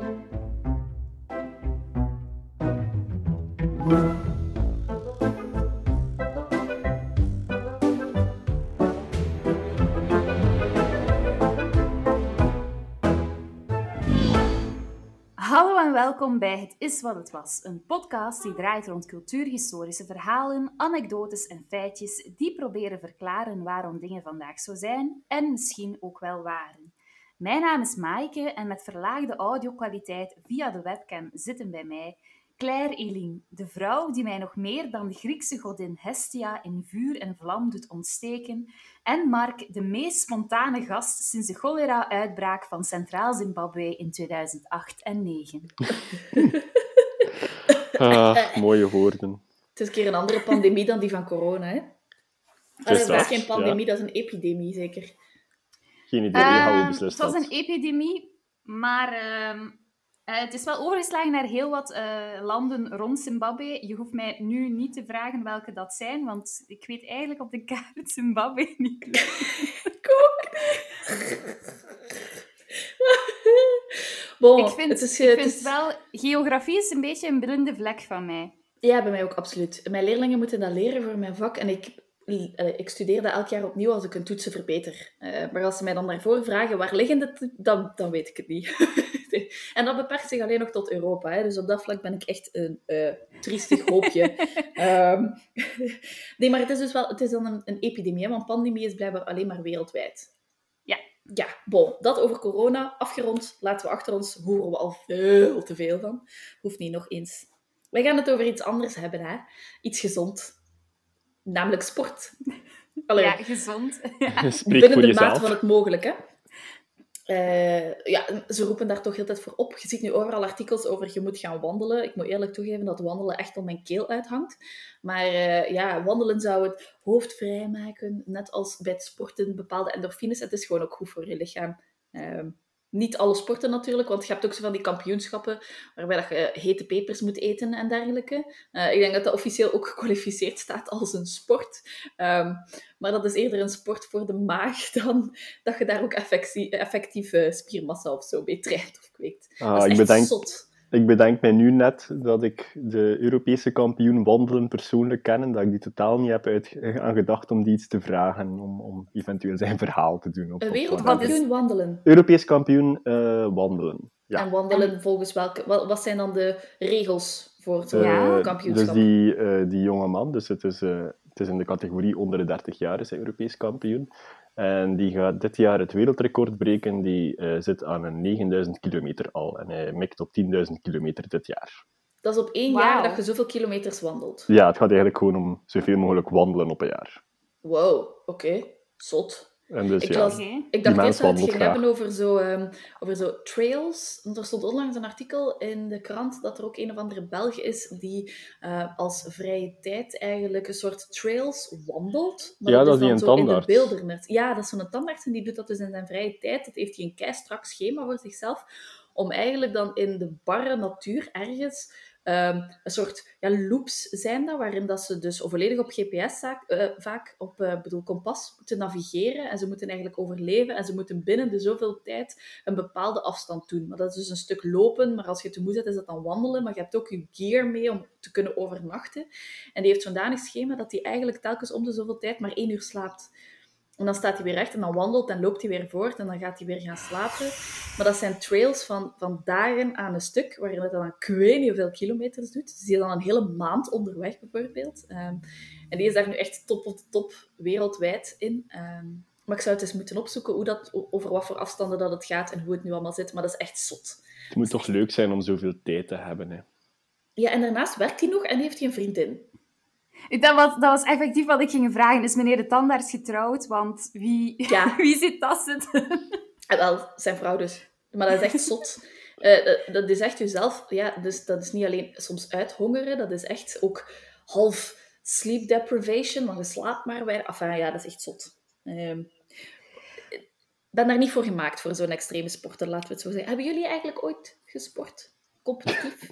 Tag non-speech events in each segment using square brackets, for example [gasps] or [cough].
Hallo en welkom bij Het is wat het was, een podcast die draait rond cultuurhistorische verhalen, anekdotes en feitjes die proberen verklaren waarom dingen vandaag zo zijn en misschien ook wel waren. Mijn naam is Maaike en met verlaagde audiokwaliteit via de webcam zitten bij mij Claire Eline, de vrouw die mij nog meer dan de Griekse godin Hestia in vuur en vlam doet ontsteken, en Mark, de meest spontane gast sinds de cholera-uitbraak van Centraal Zimbabwe in 2008 en 2009. [laughs] Ah, mooie woorden. Het is een keer een andere pandemie dan die van corona, hè? Allee, dat, dat is geen pandemie, ja. dat is een epidemie, zeker. Geen idee hoe we Ehm, beslist het was een epidemie, maar ehm, eh, het is wel overgeslagen naar heel wat eh, landen rond Zimbabwe. Je hoeft mij nu niet te vragen welke dat zijn, want ik weet eigenlijk op de kaart [laughs] Zimbabwe niet. Ik ook niet. [laughs] bon, ik vind, het is, ik het vind is- wel, geografie is een beetje een blinde vlek van mij. Ja, bij mij ook absoluut. Mijn leerlingen moeten dat leren voor mijn vak en ik, ik studeer dat elk jaar opnieuw als ik een toetsen verbeter. Eh, maar als ze mij dan daarvoor vragen waar liggen de, dan, dan weet ik het niet. [laughs] en dat beperkt zich alleen nog tot Europa. Hè. Dus op dat vlak ben ik echt een eh triestig hoopje. [laughs] Ehm, [laughs] nee, maar het is dus wel het is dan een, een epidemie, hè, want pandemie is blijkbaar alleen maar wereldwijd. Ja. Ja, bon, dat over corona. Afgerond, laten we achter ons, horen we al veel te veel van. Hoeft niet nog eens. Wij gaan het over iets anders hebben, hè. Iets gezond. Namelijk sport. [laughs] Allee, Ja, gezond. [laughs] Binnen de jezelf. mate van het mogelijke. Eh, ja, ze roepen daar toch heel tijd voor op. Je ziet nu overal artikels over je moet gaan wandelen. Ik moet eerlijk toegeven dat wandelen echt om mijn keel uithangt. Maar eh, ja, wandelen zou het hoofd vrijmaken. Net als bij het sporten bepaalde endorfines. Het is gewoon ook goed voor je lichaam. Ehm, niet alle sporten natuurlijk, want je hebt ook zo van die kampioenschappen waarbij dat je hete pepers moet eten en dergelijke. Eh, ik denk dat dat officieel ook gekwalificeerd staat als een sport. Ehm, maar dat is eerder een sport voor de maag [laughs] dan dat je daar ook effectief, eh, spiermassa of zo mee traint of kweekt. Ah, dat is ik, bedenk, zot. Ik bedenk mij nu net dat ik de Europese kampioen wandelen persoonlijk ken en dat ik die totaal niet heb uit, aan gedacht om die iets te vragen, om, om eventueel zijn verhaal te doen. Op, wereldkampioen wandelen. Europees kampioen eh, wandelen. Ja. En wandelen volgens welke... Wat, wat zijn dan de regels voor. Eh, kampioenschap? Dus die, eh, die jonge man, dus het is, eh, het is in de categorie onder de 30 jaar, is hij Europees kampioen. En die gaat dit jaar het wereldrecord breken. Die eh, zit aan een 9000 kilometer al. En hij mikt op 10.000 kilometer dit jaar. Dat is op één jaar dat je zoveel kilometers wandelt. Ja, het gaat eigenlijk gewoon om zoveel mogelijk wandelen op een jaar. Wow, oké. Zot. En dus Ik ja, las- Oké. Ik dacht eerst dat het ging graag. hebben over zo, ehm, over zo trails. Want er stond onlangs een artikel in de krant dat er ook een of andere Belg is die eh, als vrije tijd eigenlijk een soort trails wandelt. Maar Ja, dat is is die dan een zo in de tandarts. Ja, dat is zo'n tandarts en die doet dat dus in zijn vrije tijd. Dat heeft hij een keistrak schema voor zichzelf. Om eigenlijk dan in de barre natuur ergens ehm, een soort ja, loops zijn dat, waarin dat ze dus volledig op GPS zaak- eh, vaak op eh, bedoel, kompas moeten navigeren en ze moeten eigenlijk overleven en ze moeten binnen de zoveel tijd een bepaalde afstand doen. Maar dat is dus een stuk lopen, maar als je te moe bent is dat dan wandelen, maar je hebt ook je gear mee om te kunnen overnachten. En die heeft zo'n danig schema dat hij eigenlijk telkens om de zoveel tijd maar één uur slaapt. En dan staat hij weer recht en dan wandelt en loopt hij weer voort en dan gaat hij weer gaan slapen. Maar dat zijn trails van, van dagen aan een stuk, waarin het dan weet niet hoeveel kilometers doet. Dus die is dan een hele maand onderweg bijvoorbeeld. Ehm, en die is daar nu echt top op de top wereldwijd in. Ehm, maar ik zou het eens moeten opzoeken hoe dat, over wat voor afstanden dat het gaat en hoe het nu allemaal zit. Maar dat is echt zot. het moet toch leuk zijn om zoveel tijd te hebben. Hè. Ja, en daarnaast werkt hij nog en heeft hij een vriendin. Dat was, dat was effectief wat ik ging vragen. Is meneer de tandarts getrouwd? Want wie, Ja. [laughs] wie zit dat zitten? En wel, zijn vrouw dus. Maar dat is echt zot. [laughs] Eh, dat, dat is echt jezelf... Ja, dus dat is niet alleen soms uithongeren, dat is echt ook half sleep deprivation, want je slaapt maar. Enfin, ja, dat is echt zot. Ehm, Ik ben daar niet voor gemaakt, voor zo'n extreme sporten, laten we het zo zeggen. Hebben jullie eigenlijk ooit gesport? Competitief?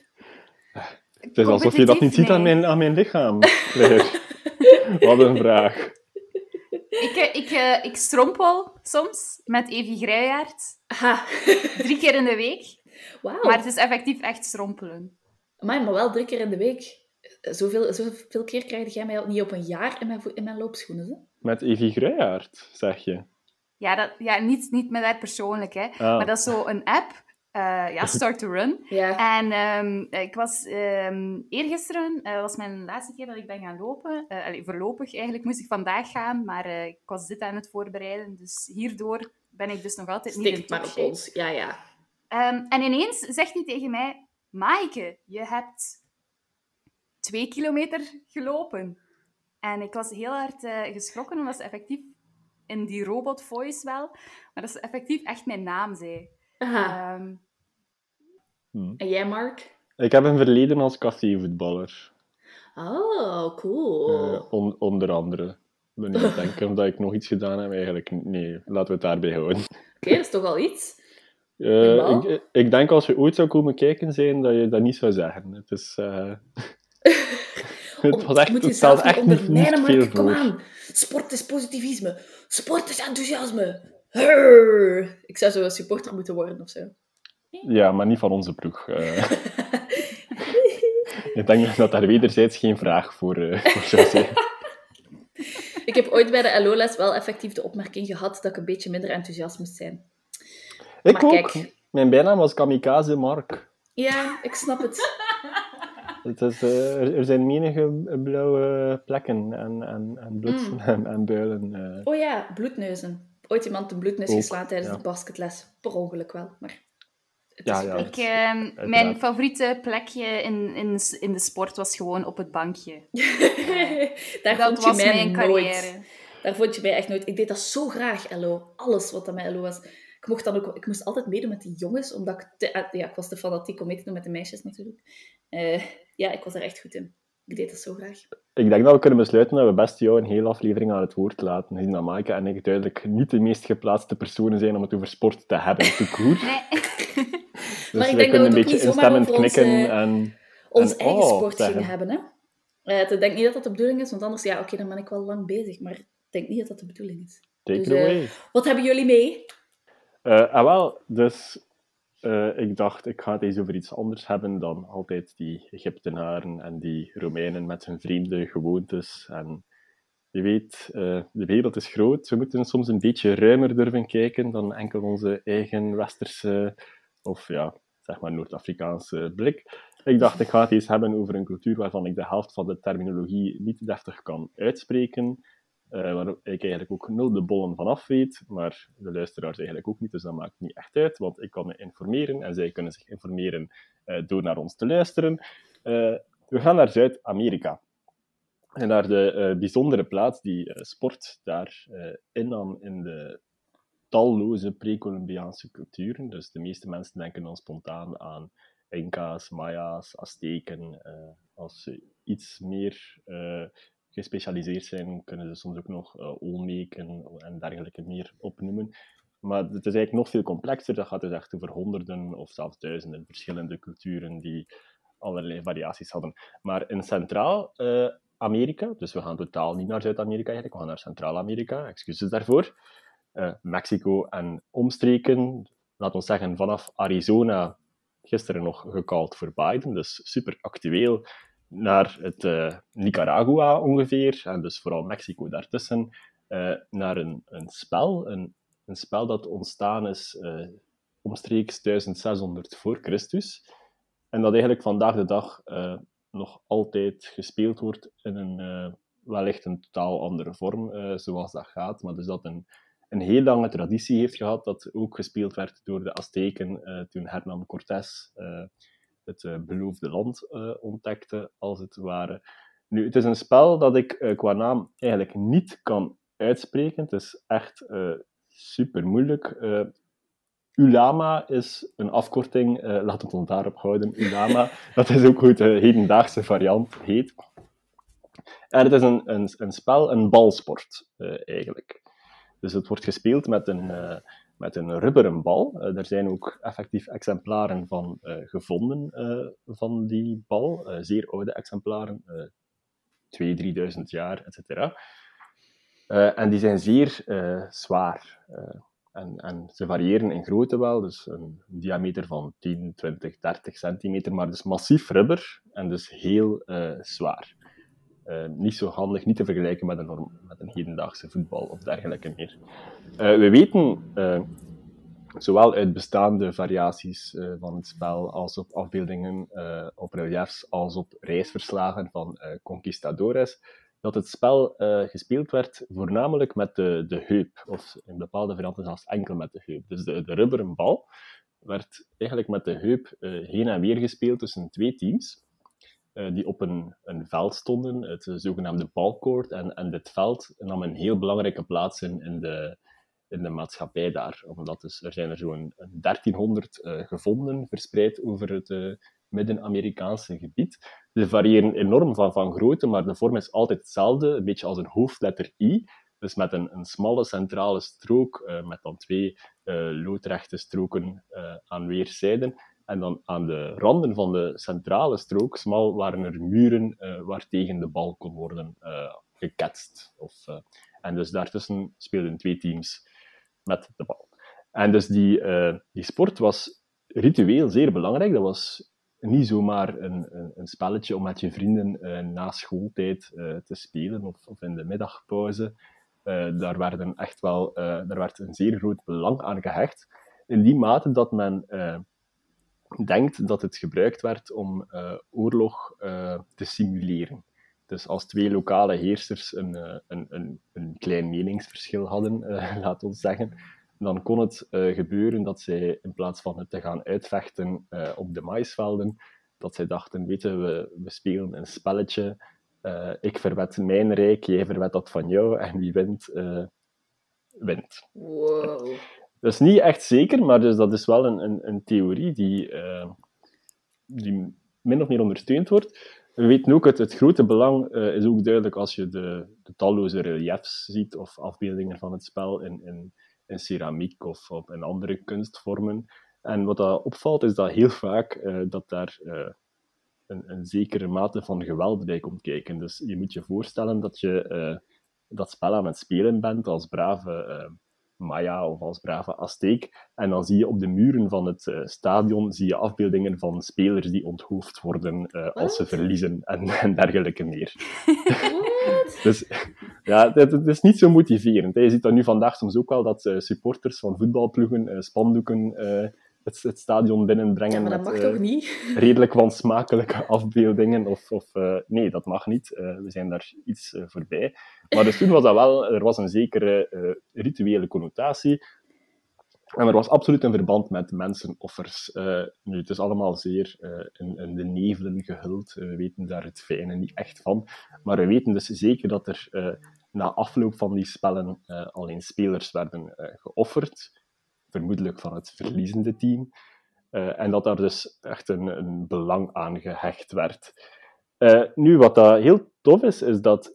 Het is alsof je dat niet ziet aan mijn, aan mijn lichaam. [laughs] Wat een vraag. Ik, eh, ik, eh, ik strompel soms met Evie Gruijaert. Aha. Drie keer in de week. Wauw. Maar het is effectief echt strompelen. Amai, maar wel drie keer in de week. Zoveel, zoveel keer krijg jij mij niet op een jaar in mijn, in mijn loopschoenen. Hè? Met Evie Gruijaert, zeg je. Ja, dat, ja niet, niet met haar persoonlijk, hè. Ah. Maar dat is zo een app. Eh, ja, Start to Run. Ja. En ehm, ik was ehm eergisteren, eh, was mijn laatste keer dat ik ben gaan lopen. Eh, allee, voorlopig eigenlijk moest ik vandaag gaan, maar eh, ik was dit aan het voorbereiden. Dus hierdoor ben ik dus nog altijd niet in maar op ons. Ja, ja. Ehm, en ineens zegt hij tegen mij, Maaike, je hebt twee kilometer gelopen. En ik was heel hard eh, geschrokken, omdat ze effectief in die robot voice wel, maar dat ze effectief echt mijn naam zei. Aha. Ehm, En jij, Mark? Ik heb een verleden als cafévoetballer. Oh, cool. Eh, on- onder andere. Ik ben niet aan het [laughs] denken of dat ik nog iets gedaan heb. Eigenlijk, nee, laten we het daarbij houden. Oké, dat is toch al iets? Eh, ik, ik denk als je ooit zou komen kijken zijn, dat je dat niet zou zeggen. Het is... eh, [laughs] het was echt, moet je zelf echt niet veel Mark. Kom voor. aan. Sport is positivisme. Sport is enthousiasme. Hurr. Ik zou zo een supporter moeten worden of zo. Ja, maar niet van onze ploeg. eh. [laughs] ik denk dat daar wederzijds geen vraag voor, eh, voor zou zijn. Ik heb ooit bij de LO-les wel effectief de opmerking gehad dat ik een beetje minder enthousiast moest zijn. Ik Maar ook. kijk. Mijn bijnaam was Kamikaze Mark. Ja, ik snap het. [laughs] Het is, eh, er, zijn menige blauwe plekken en, en, en bloed Mm. en, en builen. Oh ja, bloedneuzen. Ooit iemand de bloedneus Ook, geslaan tijdens ja. de basketles. Per ongeluk wel, maar... Ja, is ja. Ik, ehm, mijn favoriete plekje in, in, in de sport was gewoon op het bankje. [laughs] Daar dat vond je was mij mijn nooit. carrière. Daar vond je mij echt nooit. Ik deed dat zo graag, LO. Alles wat aan mijn LO was. Ik, mocht dan ook, ik moest altijd meedoen met die jongens, omdat ik... te- eh, ja, ik was te fanatiek om mee te doen met de meisjes natuurlijk. Eh, ja, ik was daar echt goed in. Ik deed dat zo graag. Ik denk dat we kunnen besluiten dat we best jou een hele aflevering aan het woord laten. Gezien dat Maaike en ik duidelijk niet de meest geplaatste personen zijn om het over sport te hebben. Te [laughs] goed. Nee. Dus Maar ik denk dat we het een ook beetje niet zomaar over knikken en... Ons En- eigen oh, sport zeggen. gingen hebben, hè. Eh, ik denk niet dat dat de bedoeling is, want anders, ja, oké, dan ben ik wel lang bezig. Maar ik denk niet dat dat de bedoeling is. Take Dus, it eh, away. Wat hebben jullie mee? Eh, ah, wel, dus eh, ik dacht, ik ga het eens over iets anders hebben dan altijd die Egyptenaren en die Romeinen met hun vreemde gewoontes. En je weet, eh, de wereld is groot. We moeten soms een beetje ruimer durven kijken dan enkel onze eigen westerse, of ja, zeg maar Noord-Afrikaanse blik. Ik dacht, ik ga het eens hebben over een cultuur waarvan ik de helft van de terminologie niet deftig kan uitspreken. eh, waar ik eigenlijk ook nul de bollen van af weet, maar de luisteraars eigenlijk ook niet, dus dat maakt niet echt uit, want ik kan me informeren en zij kunnen zich informeren eh, door naar ons te luisteren. Eh, we gaan naar Zuid-Amerika. En naar de bijzondere plaats die sport daar innam in de talloze pre-Columbiaanse culturen. Dus de meeste mensen denken dan spontaan aan Inca's, Maya's, Azteken. eh, als ze iets meer eh, gespecialiseerd zijn, kunnen ze soms ook nog eh, Olmeken en dergelijke meer opnoemen. Maar het is eigenlijk nog veel complexer. Dat gaat dus echt over honderden of zelfs duizenden verschillende culturen die allerlei variaties hadden. Maar in Centraal-Amerika, dus we gaan totaal niet naar Zuid-Amerika eigenlijk, we gaan naar Centraal-Amerika, excuses daarvoor. Eh, Mexico en omstreken, laten we zeggen vanaf Arizona, gisteren nog gekald voor Biden, dus super actueel, naar het eh, Nicaragua ongeveer, en dus vooral Mexico daartussen, eh, naar een, een spel, een, een spel dat ontstaan is omstreeks 1600 voor Christus, en dat eigenlijk vandaag de dag nog altijd gespeeld wordt in een wellicht een totaal andere vorm, zoals dat gaat, maar dus dat een, een heel lange traditie heeft gehad, dat ook gespeeld werd door de Azteken eh, toen Hernán Cortés eh, het eh, beloofde land ontdekte, als het ware. Nu, het is een spel dat ik qua naam eigenlijk niet kan uitspreken. Het is echt super moeilijk. Ulama is een afkorting, laten we het ons daarop houden. Ulama, [laughs] dat is ook hoe de hedendaagse variant heet. En het is een, een, een spel, een balsport eigenlijk. Dus het wordt gespeeld met een, eh, met een rubberen bal. Eh, er zijn ook effectief exemplaren van eh, gevonden van die bal. Zeer oude exemplaren, uh, 2.000, 3.000 jaar, etc. Uh, en die zijn zeer uh, zwaar. Uh, en, en ze variëren in grootte wel, dus een, diameter van 10, 20, 30 centimeter, maar dus massief rubber en dus heel zwaar. Niet zo handig, niet te vergelijken met een, met een hedendaagse voetbal of dergelijke meer. we weten zowel uit bestaande variaties van het spel als op afbeeldingen op reliefs als op reisverslagen van conquistadores, dat het spel gespeeld werd voornamelijk met de, de heup, of in bepaalde varianten zelfs enkel met de heup. Dus de, de rubberen bal werd eigenlijk met de heup heen en weer gespeeld tussen twee teams, die op een, een veld stonden, het zogenaamde balcourt, en, en dit veld nam een heel belangrijke plaats in, in de in de maatschappij daar. Omdat dus, er zijn er zo'n 1300 uh, gevonden, verspreid over het Midden-Amerikaanse gebied. Ze variëren enorm van, van grootte, maar de vorm is altijd hetzelfde, een beetje als een hoofdletter I. Dus met een, een smalle centrale strook, met dan twee loodrechte stroken aan weerszijden. En dan aan de randen van de centrale strook, smal, waren er muren waar tegen de bal kon worden geketst. Of, en dus daartussen speelden twee teams met de bal. En dus die, uh, die sport was ritueel zeer belangrijk. Dat was niet zomaar een, een, een spelletje om met je vrienden uh, na schooltijd uh, te spelen of, of, in de middagpauze. daar, werden echt wel, daar werd een zeer groot belang aan gehecht. In die mate dat men denkt dat het gebruikt werd om oorlog te simuleren. Dus als twee lokale heersers een, eh, een, een, een klein meningsverschil hadden, uh, [laughs] laat ons zeggen, dan kon het gebeuren dat zij in plaats van het te gaan uitvechten op de maisvelden, dat zij dachten, weten we, we spelen een spelletje, ik verwet mijn rijk, jij verwet dat van jou, en wie wint, wint. Wow. Dat is niet echt zeker, maar dus dat is wel een, een, een theorie die, die min of meer ondersteund wordt. We weten ook, het, het grote belang uh, is ook duidelijk als je de, de, talloze reliefs ziet of afbeeldingen van het spel in, in, in ceramiek of, of in andere kunstvormen. En wat dat opvalt, is dat heel vaak uh, dat daar een, een, zekere mate van geweld bij komt kijken. Dus je moet je voorstellen dat je dat spel aan het spelen bent als brave Maya of als brave Azteek. En dan zie je op de muren van het uh, stadion zie je afbeeldingen van spelers die onthoofd worden uh, als ze verliezen en, [laughs] en dergelijke meer. [laughs] dus ja, het, het, is niet zo motiverend. Je ziet dat nu vandaag soms ook wel dat uh, supporters van voetbalploegen spandoeken het, het, stadion binnenbrengen. Ja, maar dat met, mag toch niet? [laughs] redelijk wansmakelijke afbeeldingen. Of, of nee, dat mag niet. we zijn daar iets voorbij. Maar dus toen was dat wel, er was een zekere rituele connotatie. En er was absoluut een verband met mensenoffers. Uh, nu, het is allemaal zeer uh, in, in, de nevelen gehuld. we weten daar het fijne niet echt van. Maar we weten dus zeker dat er na afloop van die spellen alleen spelers werden geofferd. Vermoedelijk van het verliezende team. en dat daar dus echt een, een belang aan gehecht werd. nu, wat dat heel tof is, is dat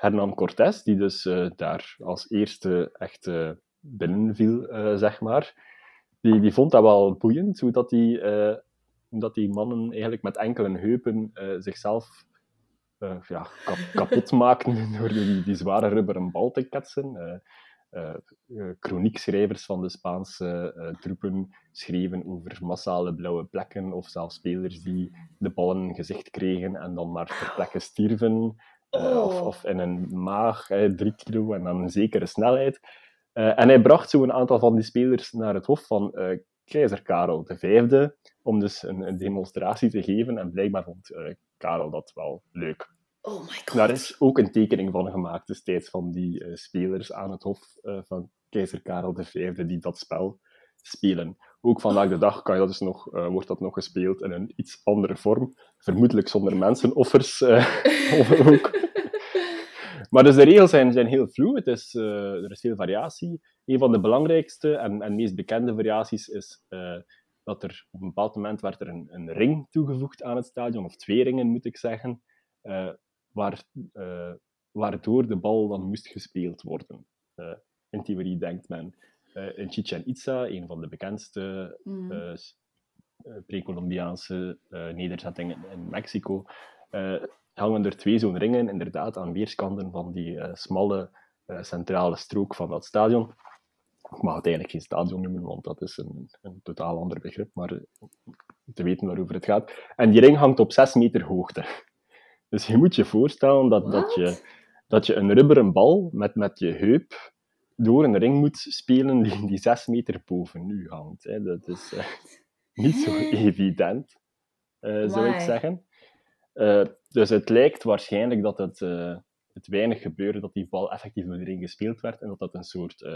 Hernan Cortés, die dus uh, daar als eerste echt uh, binnenviel, uh, zeg maar, die, die vond dat wel boeiend, hoe dat die, dat die mannen eigenlijk met enkele heupen zichzelf ja, kap kapot [laughs] maakten door die, die zware rubberen bal te ketsen. Chroniekschrijvers van de Spaanse troepen schreven over massale blauwe plekken, of zelfs spelers die de bal in gezicht kregen en dan maar ter plekke stierven. Eh, of, oh. of, in een maag, drie kilo en dan een zekere snelheid. En hij bracht zo een aantal van die spelers naar het hof van keizer Karel V, om dus een, een, demonstratie te geven. En blijkbaar vond Karel dat wel leuk. Oh my god. Daar is ook een tekening van gemaakt destijds van die spelers aan het hof van keizer Karel V, die dat spel spelen. Ook vandaag de dag kan je dat dus nog, uh, wordt dat nog gespeeld in een iets andere vorm. Vermoedelijk zonder mensenoffers [laughs] ook. Maar dus de regels zijn, zijn heel. Het is, er is veel variatie. Een van de belangrijkste en, en meest bekende variaties is dat er op een bepaald moment werd er een, een ring toegevoegd aan het stadion, of twee ringen moet ik zeggen, waar, waardoor de bal dan moest gespeeld worden. in theorie denkt men in Chichen Itza, een van de bekendste mm. pre-Columbiaanse nederzettingen in Mexico, hangen er twee zo'n ringen inderdaad aan weerskanten van die smalle centrale strook van dat stadion. ik mag het eigenlijk geen stadion noemen, want dat is een, een totaal ander begrip, maar te weten waarover het gaat. En die ring hangt op 6 meter hoogte. Dus je moet je voorstellen dat, dat, je, dat je een rubberen bal met, met je heup door een ring moet spelen die, die 6 meter boven u hangt. Hè. Dat is uh, [laughs] niet zo evident, uh, zou ik zeggen. Uh, dus het lijkt waarschijnlijk dat het, het weinig gebeurde dat die bal effectief door de ring gespeeld werd en dat dat een soort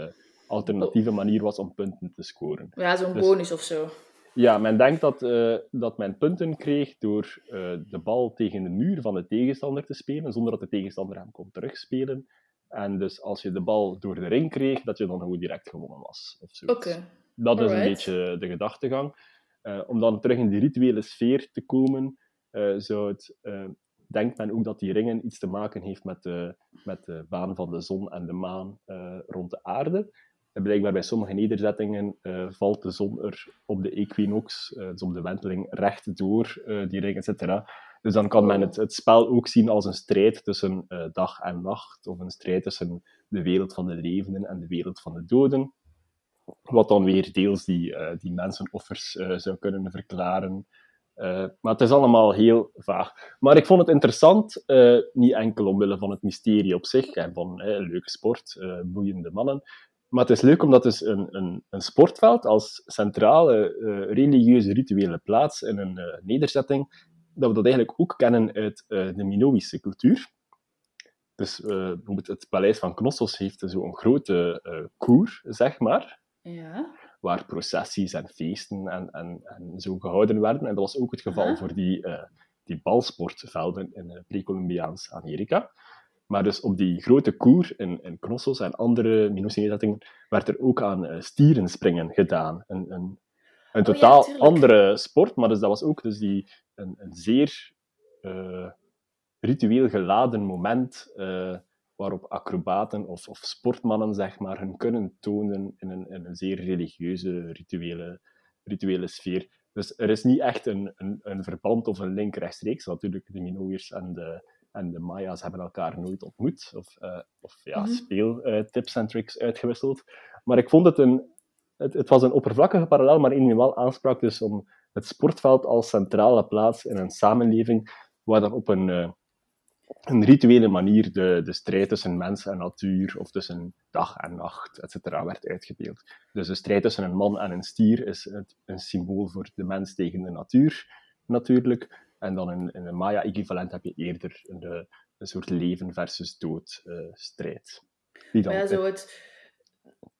alternatieve manier was om punten te scoren. Ja, zo'n dus, bonus of zo. Ja, men denkt dat, uh, dat men punten kreeg door uh, de bal tegen de muur van de tegenstander te spelen, zonder dat de tegenstander hem kon terugspelen. En dus als je de bal door de ring kreeg, dat je dan gewoon direct gewonnen was. Oké. Okay. Dat is een beetje de gedachtegang. Uh, om dan terug in die rituele sfeer te komen, zou het, denkt men ook dat die ringen iets te maken heeft met de, met de baan van de zon en de maan rond de aarde. En blijkbaar bij sommige nederzettingen uh, valt de zon er op de equinox, uh, dus op de wenteling, recht door uh, die ring, etc. Dus dan kan men het, het spel ook zien als een strijd tussen dag en nacht, of een strijd tussen de wereld van de levenden en de wereld van de doden. Wat dan weer deels die, die mensenoffers zou kunnen verklaren. maar het is allemaal heel vaag. Maar ik vond het interessant, niet enkel omwille van het mysterie op zich en van leuke sport, boeiende mannen, maar het is leuk omdat dus een, een, een sportveld als centrale uh, religieuze rituele plaats in een uh, nederzetting, dat we dat eigenlijk ook kennen uit uh, de Minoïsche cultuur. Dus bijvoorbeeld het paleis van Knossos heeft zo'n grote koer, zeg maar, ja. waar processies en feesten en, en, en zo gehouden werden. En dat was ook het geval voor die, die balsportvelden in pre-Columbiaans Amerika. Maar dus op die grote koer in, in Knossos en andere Minusine-zettingen werd er ook aan uh, stierenspringen gedaan. Een, een, een oh totaal andere sport, maar dus dat was ook dus die, een, een zeer uh, ritueel geladen moment uh, waarop acrobaten of, of, sportmannen zeg maar, hun kunnen tonen in een, in een zeer religieuze, rituele, rituele sfeer. Dus er is niet echt een, een, een verband of een link rechtstreeks. Natuurlijk, de Minoïrs en de en de Maya's hebben elkaar nooit ontmoet, of, uh, of ja, mm -hmm. speeltips en tricks uitgewisseld. Maar ik vond het een... Het, het was een oppervlakkige parallel, maar in wel aansprak dus om het sportveld als centrale plaats in een samenleving waar dan op een, uh, een rituele manier de, de strijd tussen mens en natuur, of tussen dag en nacht, etc., werd uitgebeeld. Dus de strijd tussen een man en een stier is het, een symbool voor de mens tegen de natuur, natuurlijk. En dan in, in een Maya-equivalent heb je eerder een, eh, een soort leven versus dood uh, strijd. Die dan, ja, zo het,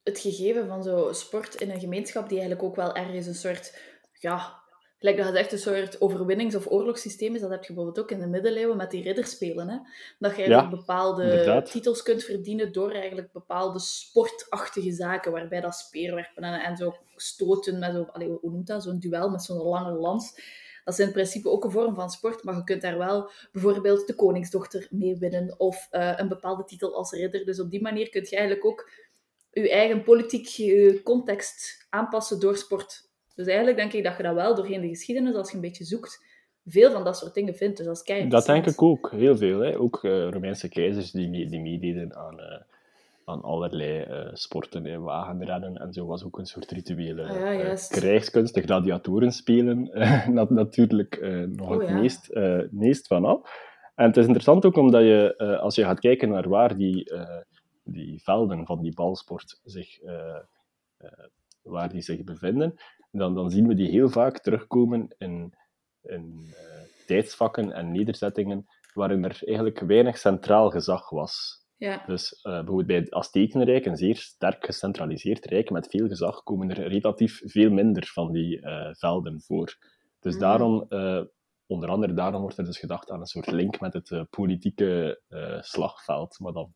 het gegeven van zo sport in een gemeenschap die eigenlijk ook wel ergens een soort, ja, gelijk dat het echt een soort overwinnings- of oorlogssysteem is, dat heb je bijvoorbeeld ook in de middeleeuwen met die ridderspelen. Hè? Dat je eigenlijk bepaalde inderdaad. titels kunt verdienen door eigenlijk bepaalde sportachtige zaken, waarbij dat speerwerpen en, en zo stoten met zo, hoe noemt dat, zo'n duel met zo'n lange lans dat is in principe ook een vorm van sport, maar je kunt daar wel bijvoorbeeld de koningsdochter mee winnen of uh, een bepaalde titel als ridder. Dus op die manier kun je eigenlijk ook je eigen politieke context aanpassen door sport. Dus eigenlijk denk ik dat je dat wel doorheen de geschiedenis, als je een beetje zoekt, veel van dat soort dingen vindt. Dus als kijk, dat denk ik ook, heel veel. Hè? Ook uh, Romeinse keizers die, die meededen aan, uh, aan allerlei uh, sporten, hè, wagenrennen en zo was ook een soort rituele ah, ja, uh, krijgskunst. De gladiatoren spelen [laughs] uh, natuurlijk nog oh, het ja. meest, meest van al. En het is interessant ook omdat je, als je gaat kijken naar waar die, die velden van die balsport zich, waar die zich bevinden, dan, dan zien we die heel vaak terugkomen in, in tijdsvakken en nederzettingen waarin er eigenlijk weinig centraal gezag was. Ja. Dus uh, bijvoorbeeld bij het Aztekenrijk, een zeer sterk gecentraliseerd rijk met veel gezag, komen er relatief veel minder van die uh, velden voor. Dus mm. daarom, uh, onder andere daarom wordt er dus gedacht aan een soort link met het politieke slagveld, maar dan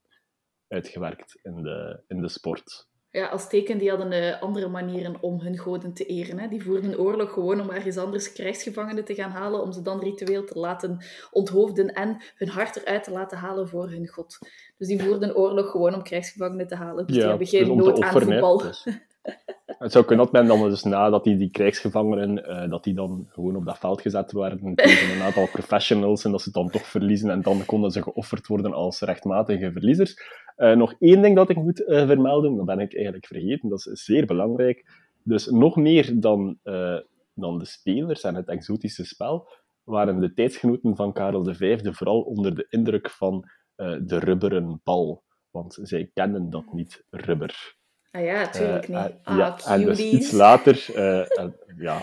uitgewerkt in de, in de sport. Ja, als teken die hadden uh, andere manieren om hun goden te eren. Hè. Die voerden oorlog gewoon om ergens anders krijgsgevangenen te gaan halen, om ze dan ritueel te laten onthoofden en hun hart eruit te laten halen voor hun god. Dus die voerden oorlog gewoon om krijgsgevangenen te halen. Dus ja, die hebben geen dus nood aan voetbal. Dus. Het zou kunnen dat men dan dus nadat die, die krijgsgevangenen, uh, dat die dan gewoon op dat veld gezet werden tegen een aantal professionals en dat ze dan toch verliezen en dan konden ze geofferd worden als rechtmatige verliezers. Nog één ding dat ik moet vermelden, dat ben ik eigenlijk vergeten, dat is zeer belangrijk. Dus nog meer dan, dan de spelers en het exotische spel, waren de tijdsgenoten van Karel V vooral onder de indruk van de rubberen bal. Want zij kennen dat niet, rubber. Ah ja, natuurlijk niet. ah, ja, en dus iets later, ja,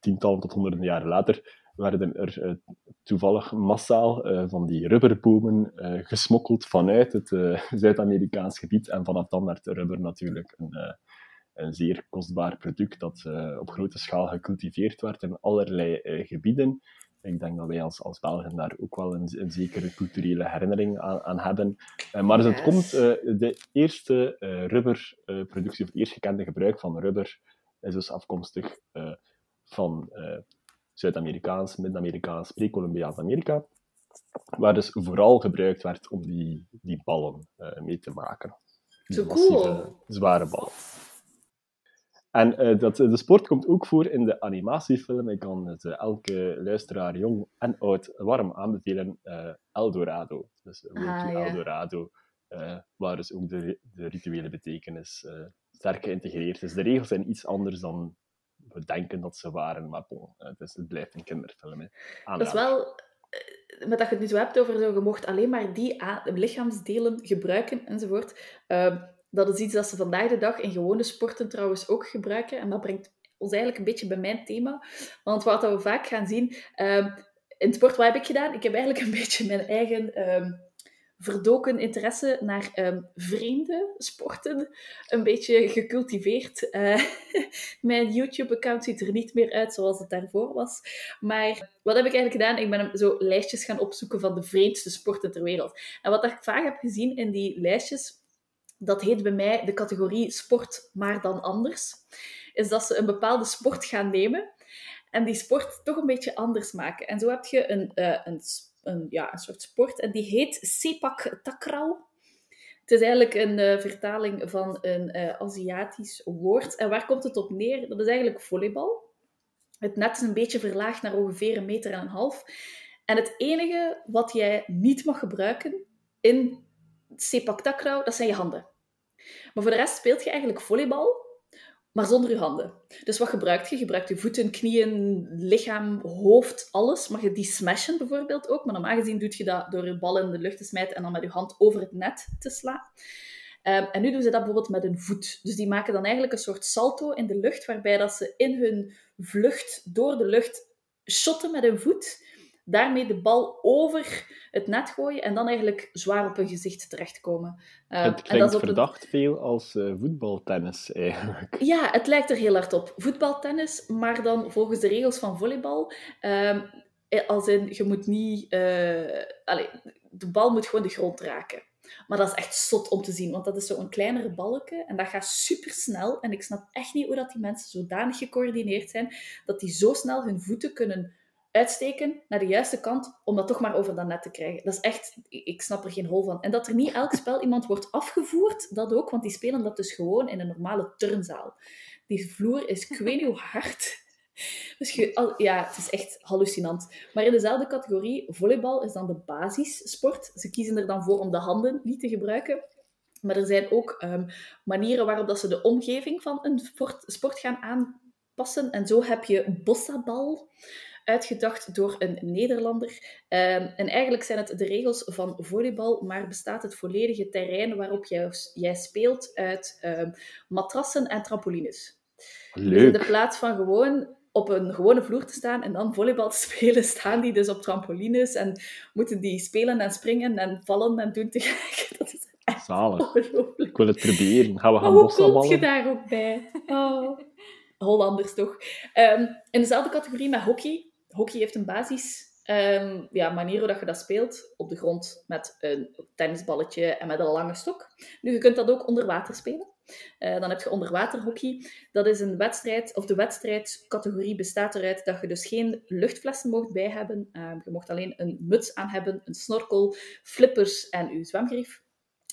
tientallen tot honderden jaren later, werden er uh, toevallig massaal uh, van die rubberbomen uh, gesmokkeld vanuit het [laughs] Zuid-Amerikaans gebied. En vanaf dan werd rubber natuurlijk een, een zeer kostbaar product dat op grote schaal gecultiveerd werd in allerlei gebieden. Ik denk dat wij als, als Belgen daar ook wel een, een zekere culturele herinnering aan, aan hebben. maar dus het komt, de eerste rubberproductie, of het eerst gekende gebruik van rubber, is dus afkomstig van Zuid-Amerikaans, Midden-Amerikaans, pre-Columbiaans Amerika, waar dus vooral gebruikt werd om die, die ballen uh, mee te maken. Die Zo cool. zware ballen. En uh, dat, de sport komt ook voor in de animatiefilm. Ik kan het uh, elke luisteraar, jong en oud, warm aanbevelen. Eldorado. Dus ah, ja. Eldorado, waar dus ook de, de rituele betekenis sterk geïntegreerd is. De regels zijn iets anders dan we denken dat ze waren, maar bon, het, is, het blijft een kinderfilm. Hè. Dat is wel, eh, met dat je het nu zo hebt over zo, je mocht alleen maar die lichaamsdelen gebruiken enzovoort. Uh, dat is iets dat ze vandaag de dag in gewone sporten trouwens ook gebruiken. En dat brengt ons eigenlijk een beetje bij mijn thema. Want wat we vaak gaan zien... Uh, in sport, wat heb ik gedaan? Ik heb eigenlijk een [laughs] beetje mijn eigen ehm, verdoken interesse naar um, vreemde sporten een beetje gecultiveerd. Uh, [laughs] mijn YouTube-account ziet er niet meer uit zoals het daarvoor was. Maar wat heb ik eigenlijk gedaan? Ik ben zo lijstjes gaan opzoeken van de vreemdste sporten ter wereld. En wat ik vaak heb gezien in die lijstjes, dat heet bij mij de categorie sport, maar dan anders, is dat ze een bepaalde sport gaan nemen en die sport toch een beetje anders maken. En zo heb je een, uh, een een, ja, een soort sport en die heet Sepak Takraw. Het is eigenlijk een uh, vertaling van een uh, Aziatisch woord. En waar komt het op neer? Dat is eigenlijk volleybal. Het net is een beetje verlaagd naar ongeveer een meter en een half. En het enige wat jij niet mag gebruiken in sepak takraw, dat zijn je handen. Maar voor de rest speelt je eigenlijk volleybal maar zonder je handen. Dus wat gebruikt je? Je gebruikt je voeten, knieën, lichaam, hoofd, alles. Mag je die smashen bijvoorbeeld ook, maar normaal gezien doe je dat door je bal in de lucht te smijten en dan met je hand over het net te slaan. Um, en nu doen ze dat bijvoorbeeld met een voet. Dus die maken dan eigenlijk een soort salto in de lucht, waarbij dat ze in hun vlucht door de lucht shotten met hun voet daarmee de bal over het net gooien en dan eigenlijk zwaar op hun gezicht terechtkomen. Uh, het klinkt en dat is verdacht veel als uh, voetbaltennis eigenlijk. Ja, het lijkt er heel hard op. Voetbaltennis, maar dan volgens de regels van volleybal. Uh, als in, je moet niet... Allez, de bal moet gewoon de grond raken. Maar dat is echt zot om te zien, want dat is zo'n kleinere balken en dat gaat super snel. En ik snap echt niet hoe dat die mensen zodanig gecoördineerd zijn dat die zo snel hun voeten kunnen uitsteken naar de juiste kant om dat toch maar over dat net te krijgen. Dat is echt, ik snap er geen hol van. En dat er niet elk spel [laughs] iemand wordt afgevoerd, dat ook, want die spelen dat dus gewoon in een normale turnzaal. Die vloer is ik hard. [laughs] Dus je, ja, het is echt hallucinant. Maar in dezelfde categorie, volleybal is dan de basissport. Ze kiezen er dan voor om de handen niet te gebruiken. Maar er zijn ook um, manieren waarop dat ze de omgeving van een sport, sport gaan aanpassen. En zo heb je bossabal uitgedacht door een Nederlander. Ehm, en eigenlijk zijn het de regels van volleybal, maar bestaat het volledige terrein waarop jij, jij speelt uit uh, matrassen en trampolines. Leuk. Dus in de plaats van gewoon op een gewone vloer te staan en dan volleybal te [laughs] spelen, staan die dus op trampolines en moeten die spelen en springen en vallen en doen tegelijk. [laughs] Dat is echt Zalig. Ik wil het proberen. Gaan we gaan Hoe kom je daar ook bij? Oh. Hollanders toch? Um, in dezelfde categorie met hockey hockey heeft een basis um, ja, manier hoe dat je dat speelt. Op de grond met een tennisballetje en met een lange stok. Nu, je kunt dat ook onder water spelen. Uh, dan heb je onderwaterhockey. Dat is een wedstrijd, of de wedstrijdcategorie bestaat eruit dat je dus geen luchtflessen mocht bij hebben. Uh, je mocht alleen een muts aan hebben, een snorkel, flippers en je zwemgrief.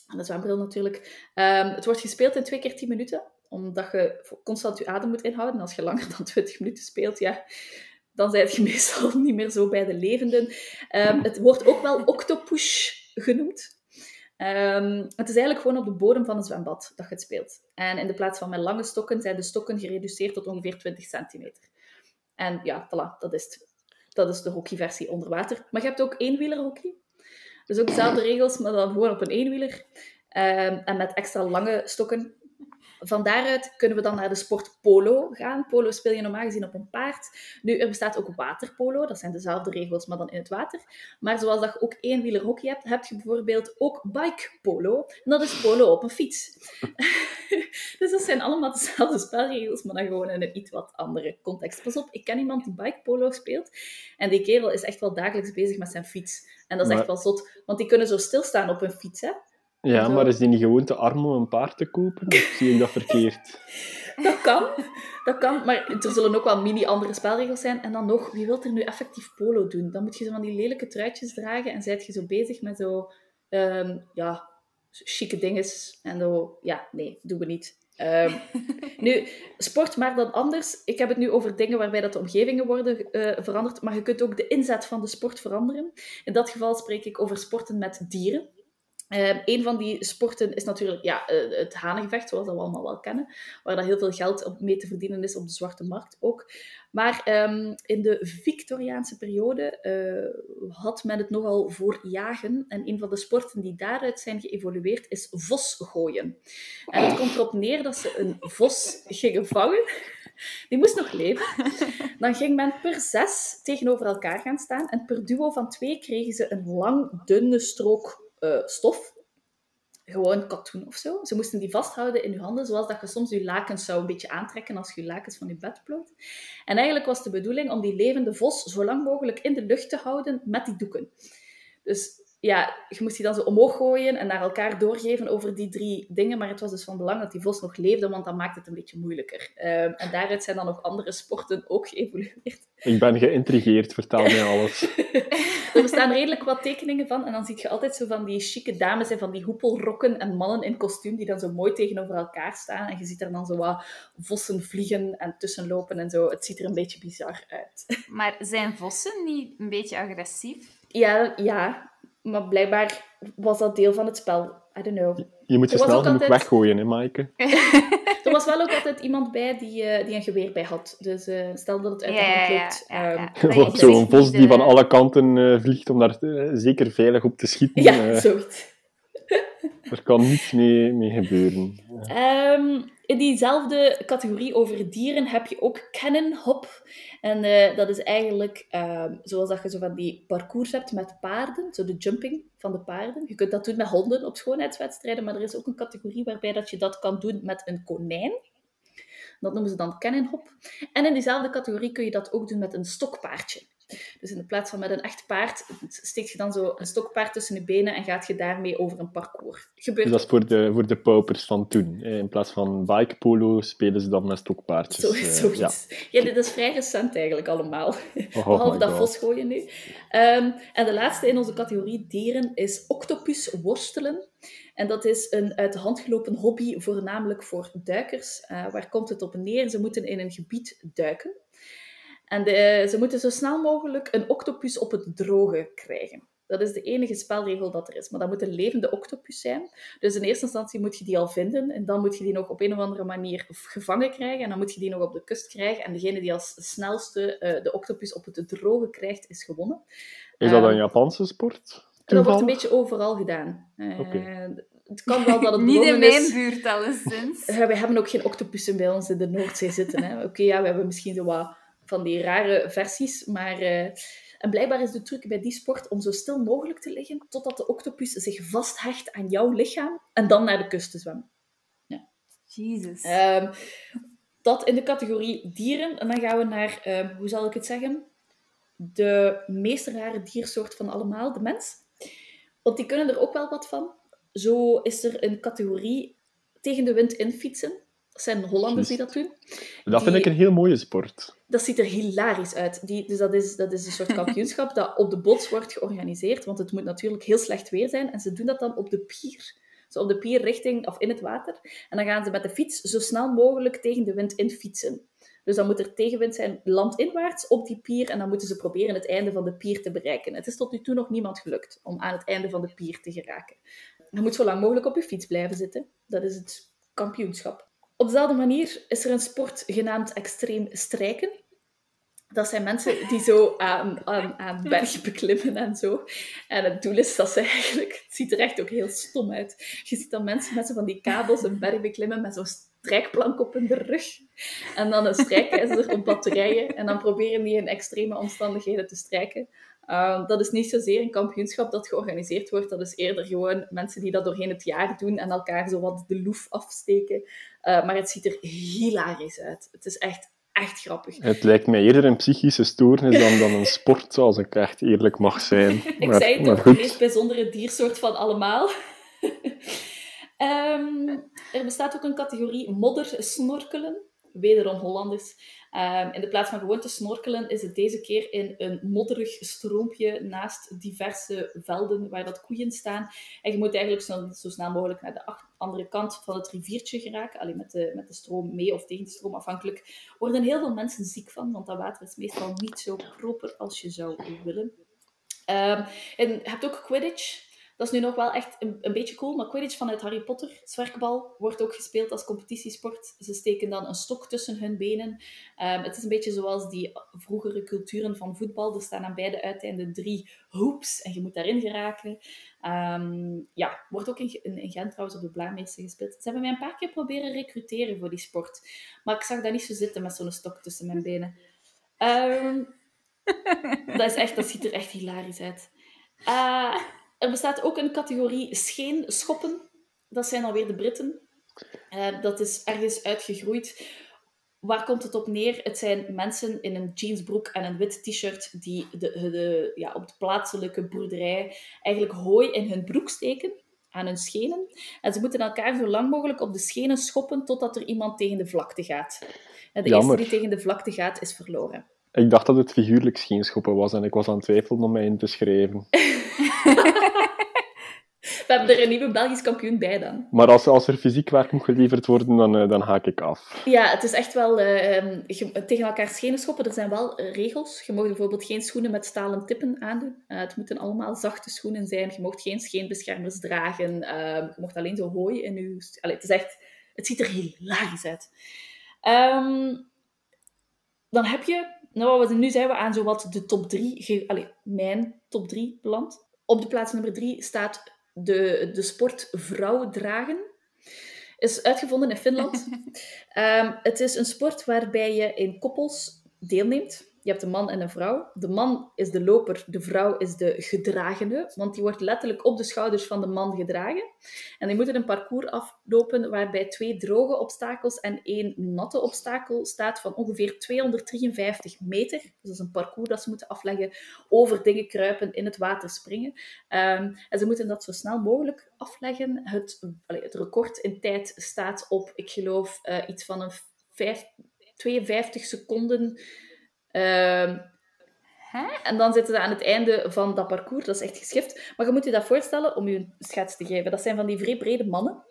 En de zwembril natuurlijk. Um, het wordt gespeeld in twee keer tien minuten, omdat je constant je adem moet inhouden. Als je langer [laughs] dan 20 minuten speelt, ja, dan zijn je [laughs] meestal niet meer zo bij de levenden. Um, het wordt ook wel octopus genoemd. Ehm, het is eigenlijk gewoon op de bodem van een zwembad dat je speelt. En in de plaats van met lange stokken zijn de stokken gereduceerd tot ongeveer 20 centimeter. En ja, voilà, dat is. Dat is de hockeyversie onder water. Maar je hebt ook eenwielerhockey. Dus ook dezelfde regels, maar dan gewoon op een eenwieler. Ehm, en met extra lange stokken. Van daaruit kunnen we dan naar de sport polo gaan. Polo speel je normaal gezien op een paard. Nu, er bestaat ook waterpolo. Dat zijn dezelfde regels, maar dan in het water. Maar zoals dat je ook eenwieler hockey hebt, heb je bijvoorbeeld ook bike polo. En dat is polo op een fiets. [laughs] dus dat zijn allemaal dezelfde spelregels, maar dan gewoon in een iets wat andere context. Pas op, ik ken iemand die bike polo speelt. En die kerel is echt wel dagelijks bezig met zijn fiets. En dat is echt wel zot, want die kunnen zo stilstaan op hun fiets, hè. Ja, Zo. maar is die niet gewoon te arm om een paard te kopen? Of zie ik dat verkeerd? [laughs] Dat kan, dat kan, maar er zullen ook wel mini-andere spelregels zijn. En dan nog, wie wil er nu effectief polo doen? Dan moet je zo van die lelijke truitjes dragen en zijt je zo bezig met zo, ehm, ja, chique dinges. En zo, ja, nee, doen we niet. Ehm, [laughs] nu, sport, maar dan anders. Ik heb het nu over dingen waarbij dat de omgevingen worden eh, veranderd, maar je kunt ook de inzet van de sport veranderen. In dat geval spreek ik over sporten met dieren. Ehm, een van die sporten is natuurlijk ja, eh, het hanengevecht, zoals we allemaal wel kennen, waar dat heel veel geld mee te verdienen is op de zwarte markt ook. Maar ehm, in de Victoriaanse periode eh, had men het nogal voor jagen. En een van de sporten die daaruit zijn geëvolueerd is vosgooien. En het komt erop neer dat ze een vos gingen vangen. Die moest nog leven. Dan ging men per zes tegenover elkaar gaan staan. En per duo van twee kregen ze een lang, dunne strook eh, stof. Gewoon katoen of zo. Ze moesten die vasthouden in je handen, zoals dat je soms je lakens zou een beetje aantrekken als je je lakens van je bed plooit. En eigenlijk was de bedoeling om die levende vos zo lang mogelijk in de lucht te houden met die doeken. Dus ja, je moest die dan zo omhoog gooien en naar elkaar doorgeven over die drie dingen. Maar het was dus van belang dat die vos nog leefde, want dat maakt het een beetje moeilijker. Ehm, en daaruit zijn dan nog andere sporten ook geëvolueerd. Ik ben geïntrigeerd, vertel mij alles. [laughs] er bestaan redelijk wat tekeningen van. En dan zie je altijd zo van die chique dames en van die hoepelrokken en mannen in kostuum die dan zo mooi tegenover elkaar staan. En je ziet er dan zo wat vossen vliegen en tussenlopen en zo. Het ziet er een beetje bizar uit. Maar zijn vossen niet een beetje agressief? Ja, ja. Maar blijkbaar was dat deel van het spel. I don't know. Je moet ze snel genoeg altijd- weggooien, hè, Maaike? [laughs] Er was wel ook altijd iemand bij die, eh, die een geweer bij had. Dus eh, stel dat het uit de Ja, hand ja, ja, loopt. ja, ja. ehm, Wordt gezicht zo'n vos die van alle kanten eh, vliegt om daar zeker veilig op te schieten. ja, zoiets. er kan niets mee, mee gebeuren. Ehm, in diezelfde categorie over dieren heb je ook cannon hop. En eh, dat is eigenlijk ehm, zoals dat je zo van die parcours hebt met paarden, zo de jumping van de paarden. Je kunt dat doen met honden op schoonheidswedstrijden, maar er is ook een categorie waarbij dat je dat kan doen met een konijn. Dat noemen ze dan cannon hop. En in diezelfde categorie kun je dat ook doen met een stokpaardje. Dus in de plaats van met een echt paard, steek je dan zo een stokpaard tussen je benen en gaat je daarmee over een parcours. Gebeurt Dus dat is voor de, voor de paupers van toen. In plaats van bike polo spelen ze dan met stokpaardjes. Zo, eh, zoiets. Ja. dit is vrij recent eigenlijk allemaal. Oh, [laughs] Behalve dat vosgooien nu. Ehm, en de laatste in onze categorie dieren is octopus worstelen. En dat is een uit de hand gelopen hobby, voornamelijk voor duikers. Eh, waar komt het op neer? Ze moeten in een gebied duiken. En de- ze moeten zo snel mogelijk een octopus op het droge krijgen. Dat is de enige spelregel dat er is. Maar dat moet een levende octopus zijn. Dus in eerste instantie moet je die al vinden. En dan moet je die nog op een of andere manier gevangen krijgen. En dan moet je die nog op de kust krijgen. En degene die als snelste eh, de octopus op het droge krijgt, is gewonnen. Is dat Ehm, een Japanse sport? En dat wordt een beetje overal gedaan. Eh. Het kan wel dat het [laughs] Niet in mijn is... buurt, alleszins. We hebben ook geen octopussen bij ons in de Noordzee zitten. hè. Oké, ja, we hebben misschien zo wat van die rare versies, maar... eh, En blijkbaar is de truc bij die sport om zo stil mogelijk te liggen totdat de octopus zich vasthecht aan jouw lichaam en dan naar de kust te zwemmen. Jezus. Ehm, dat in de categorie dieren. En dan gaan we naar, ehm, hoe zal ik het zeggen? De meest rare diersoort van allemaal, de mens. Want die kunnen er ook wel wat van. Zo is er een categorie tegen de wind in fietsen. Dat zijn Hollanders die dat doen. Dat vind ik een heel mooie sport. Dat ziet er hilarisch uit. Die, dus dat is, dat is een soort kampioenschap [laughs] dat op de bots wordt georganiseerd. Want het moet natuurlijk heel slecht weer zijn. En ze doen dat dan op de pier. Zo op de pier richting, of in het water. En dan gaan ze met de fiets zo snel mogelijk tegen de wind in fietsen. Dus dan moet er tegenwind zijn landinwaarts op die pier. En dan moeten ze proberen het einde van de pier te bereiken. Het is tot nu toe nog niemand gelukt om aan het einde van de pier te geraken. je moet zo lang mogelijk op je fiets blijven zitten. Dat is het kampioenschap. Op dezelfde manier is er een sport genaamd extreem strijken. Dat zijn mensen die zo aan, aan, aan bergen beklimmen en zo. En het doel is dat ze eigenlijk... Het ziet er echt ook heel stom uit. Je ziet dan mensen met zo van die kabels een berg beklimmen met zo'n strijkplank op hun rug. En dan een strijkijzer op batterijen. En dan proberen die in extreme omstandigheden te strijken. Uh, dat is niet zozeer een kampioenschap dat georganiseerd wordt. Dat is eerder gewoon mensen die dat doorheen het jaar doen en elkaar zo wat de loef afsteken. Uh, maar het ziet er hilarisch uit. Het is echt, echt grappig. Het lijkt mij eerder een psychische stoornis dan, dan een sport, zoals ik echt eerlijk mag zijn. [laughs] ik maar, zei het toch, de meest bijzondere diersoort van allemaal. um, [laughs] er bestaat ook een categorie moddersnorkelen. Wederom Hollanders. Um, in de plaats van gewoon te snorkelen, is het deze keer in een modderig stroompje naast diverse velden waar dat koeien staan. En je moet eigenlijk zo, zo snel mogelijk naar de andere kant van het riviertje geraken. Alleen met de, met de stroom mee of tegen de afhankelijk. Worden heel veel mensen ziek van, want dat water is meestal niet zo proper als je zou willen. Um, en je hebt ook Quidditch. Dat is nu nog wel echt een, een beetje cool, maar Quidditch vanuit Harry Potter, zwerkbal, wordt ook gespeeld als competitiesport. Ze steken dan een stok tussen hun benen. Um, het is een beetje zoals die vroegere culturen van voetbal. Er staan aan beide uiteinden drie hoops en je moet daarin geraken. Um, ja, wordt ook in, in, Gent trouwens op de Blaarmeester gespeeld. Ze hebben mij een paar keer proberen recruteren voor die sport. Maar ik zag dat niet zo zitten met zo'n stok tussen mijn benen. Um, [laughs] dat, is echt, dat ziet er echt hilarisch uit. Uh, er bestaat ook een categorie scheenschoppen. Dat zijn alweer de Britten. Uh, dat is ergens uitgegroeid. Waar komt het op neer? Het zijn mensen in een jeansbroek en een wit t-shirt die de, de, ja, op de plaatselijke boerderij eigenlijk hooi in hun broek steken aan hun schenen. En ze moeten elkaar zo lang mogelijk op de schenen schoppen totdat er iemand tegen de vlakte gaat. En de Jammer. eerste die tegen de vlakte gaat, is verloren. Ik dacht dat het figuurlijk scheenschoppen was en ik was aan het twijfelen om mij in te schrijven. [laughs] [laughs] We hebben er een nieuwe Belgisch kampioen bij dan. Maar als, als er fysiek werk moet geleverd worden, dan, uh, dan haak ik af. Ja, het is echt wel... Uh, je, tegen elkaar schenen schoppen, er zijn wel uh, regels. Je mag bijvoorbeeld geen schoenen met stalen tippen aandoen. het moeten allemaal zachte schoenen zijn. Je mag geen scheenbeschermers dragen. Ehm, je mag alleen zo hooi in je... Allee, het is echt... Het ziet er hilarisch uit. Um, dan heb je... Nou, nu zijn we aan zo wat de top drie... Allee, mijn top drie beland. Op de plaats nummer drie staat de, de sport vrouw dragen. Is uitgevonden in Finland. um, [laughs] het is een sport waarbij je in koppels deelneemt. Je hebt een man en een vrouw. De man is de loper, de vrouw is de gedragene, want die wordt letterlijk op de schouders van de man gedragen. En die moeten een parcours aflopen waarbij twee droge obstakels en één natte obstakel staat van ongeveer 253 meter. Dus dat is een parcours dat ze moeten afleggen, over dingen kruipen, in het water springen. Um, en ze moeten dat zo snel mogelijk afleggen. Het, het record in tijd staat op, ik geloof, uh, iets van een 5, 52 seconden Uh, en dan zitten ze aan het einde van dat parcours. Dat is echt geschift. Maar je moet je dat voorstellen, om je een schets te geven. Dat zijn van die vrij brede mannen.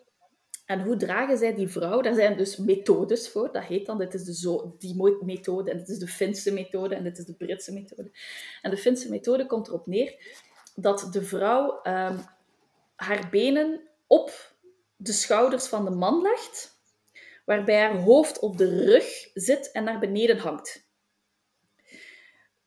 En hoe dragen zij die vrouw? Daar zijn dus methodes voor. Dat heet dan, dit is de zo, die methode. En dit is de Finse methode. En dit is de Britse methode. En de Finse methode komt erop neer dat de vrouw um, haar benen op de schouders van de man legt. Waarbij haar hoofd op de rug zit en naar beneden hangt.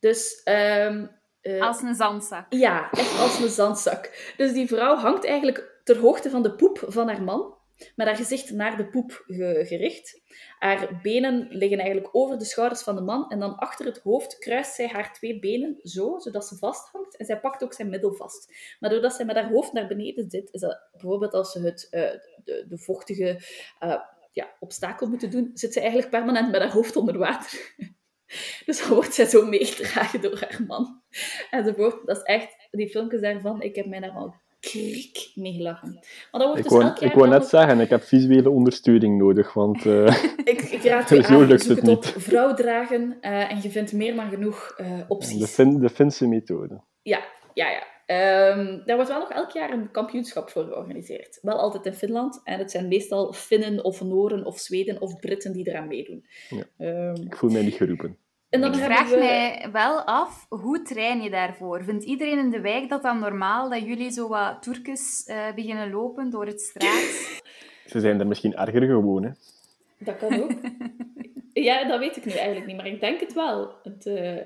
Dus, um, uh, als een zandzak. Ja, echt als een zandzak. Dus die vrouw hangt eigenlijk ter hoogte van de poep van haar man, met haar gezicht naar de poep ge gericht. Haar benen liggen eigenlijk over de schouders van de man en dan achter het hoofd kruist zij haar twee benen zo, zodat ze vasthangt. En zij pakt ook zijn middel vast. Maar doordat zij met haar hoofd naar beneden zit, is dat bijvoorbeeld als ze het, uh, de, de, vochtige uh, ja, obstakel moeten doen, zit ze eigenlijk permanent met haar hoofd onder water. [laughs] [laughs] Dus dan wordt zij zo meegedragen door haar man. Enzovoort. Dat is echt, die filmpjes daarvan, ik heb mij daar al krik mee gelachen. Maar dat wordt ik dus wou, ik wou net zeggen, ik heb visuele ondersteuning nodig, want uh, [laughs] [laughs] ik, ik raad je zo aan, lukt het het op niet. vrouw dragen uh, en je vindt meer dan genoeg uh, opties. De, fin, de Finse methode. Ja, ja, ja. Um, daar wordt wel nog elk jaar een kampioenschap voor georganiseerd. Wel altijd in Finland. En het zijn meestal Finnen of Noren of Zweden of Britten die eraan meedoen. Ja. Um, ik voel mij niet geroepen. En dan ik vraag we- mij wel af, hoe train je daarvoor? Vindt iedereen in de wijk dat dan normaal, dat jullie zo wat toerkes eh, beginnen lopen door het straat? [laughs] Ze zijn er misschien erger gewoon, hè. Dat kan ook. [laughs] ja, dat weet ik nu eigenlijk niet, maar ik denk het wel. Het, eh,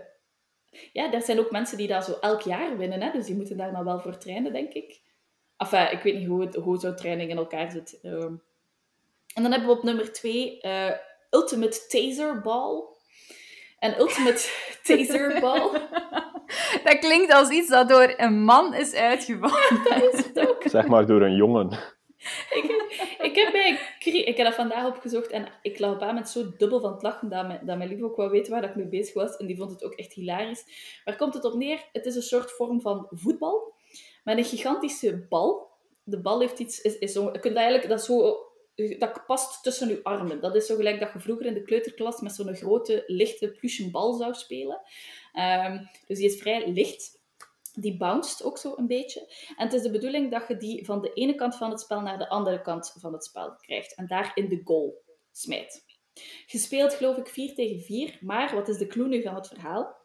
Ja, er zijn ook mensen die dat zo elk jaar winnen, hè, dus die moeten daar dan wel voor trainen, denk ik. Enfin, ik weet niet hoe, het, hoe zo'n training in elkaar zit. Ehm. En dan hebben we op nummer twee eh, Ultimate Taser Ball. En Ultimate [laughs] Taser Ball, [laughs] Dat klinkt als iets dat door een man is uitgevonden. dat is het ook. Zeg maar door een jongen. ik, ik, heb mij, cre- ik heb dat vandaag opgezocht en ik lag op een moment zo dubbel van het lachen dat mijn, dat mijn lief ook wel weet waar dat ik mee bezig was. En die vond het ook echt hilarisch. Waar komt het op neer? Het is een soort vorm van voetbal met een gigantische bal. De bal heeft iets, is, is zo, je kunt dat eigenlijk, dat, zo, dat past tussen je armen. Dat is zo gelijk dat je vroeger in de kleuterklas met zo'n grote, lichte pluche bal zou spelen. Ehm, dus die is vrij licht. Die bounced ook zo een beetje. En het is de bedoeling dat je die van de ene kant van het spel naar de andere kant van het spel krijgt. En daar in de goal smijt. Gespeeld geloof ik 4 tegen 4. Maar wat is de clue van het verhaal?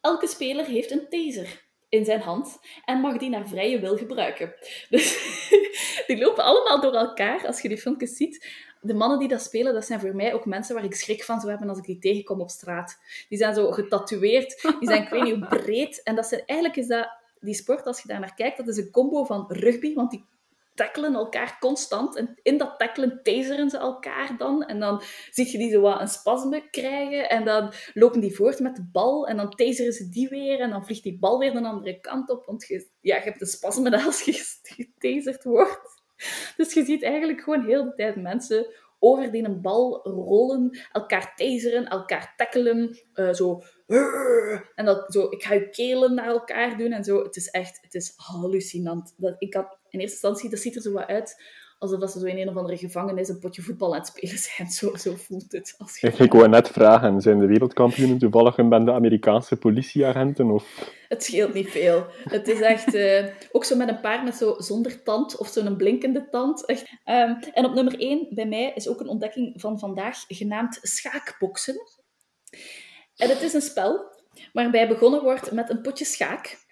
Elke speler heeft een taser in zijn hand en mag die naar vrije wil gebruiken. Dus [laughs] die lopen allemaal door elkaar, als je die filmpjes ziet. De mannen die dat spelen, dat zijn voor mij ook mensen waar ik schrik van zou hebben als ik die tegenkom op straat. Die zijn zo getatoeëerd, die zijn ik weet niet hoe breed. En dat zijn, eigenlijk is dat, die sport, als je daar naar kijkt, dat is een combo van rugby, want die tackelen elkaar constant. En in dat tackelen taseren ze elkaar dan. En dan zie je die zo wat een spasme krijgen. En dan lopen die voort met de bal. En dan taseren ze die weer. En dan vliegt die bal weer de andere kant op. Want je, ja, je hebt een spasme [laughs] als je getaserd wordt. Dus je ziet eigenlijk gewoon heel de tijd mensen over die een bal rollen, elkaar taseren, elkaar tackelen, eh, zo... En dat zo, ik ga je kelen naar elkaar doen en zo. Het is echt, het is hallucinant. Dat, ik had in eerste instantie, dat ziet er zo wat uit alsof dat ze zo in een of andere gevangenis een potje voetbal aan het spelen zijn. [laughs] Zo, zo voelt het. Als je... Ik wou net vragen, zijn de wereldkampioenen toevallig een bende Amerikaanse politieagenten? Of... Het scheelt niet veel. Het is echt eh, ook zo met een paar met zo zonder tand of zo'n blinkende tand. Echt. Ehm, en op nummer 1 bij mij is ook een ontdekking van vandaag genaamd schaakboksen. En het is een spel waarbij begonnen wordt met een potje schaak.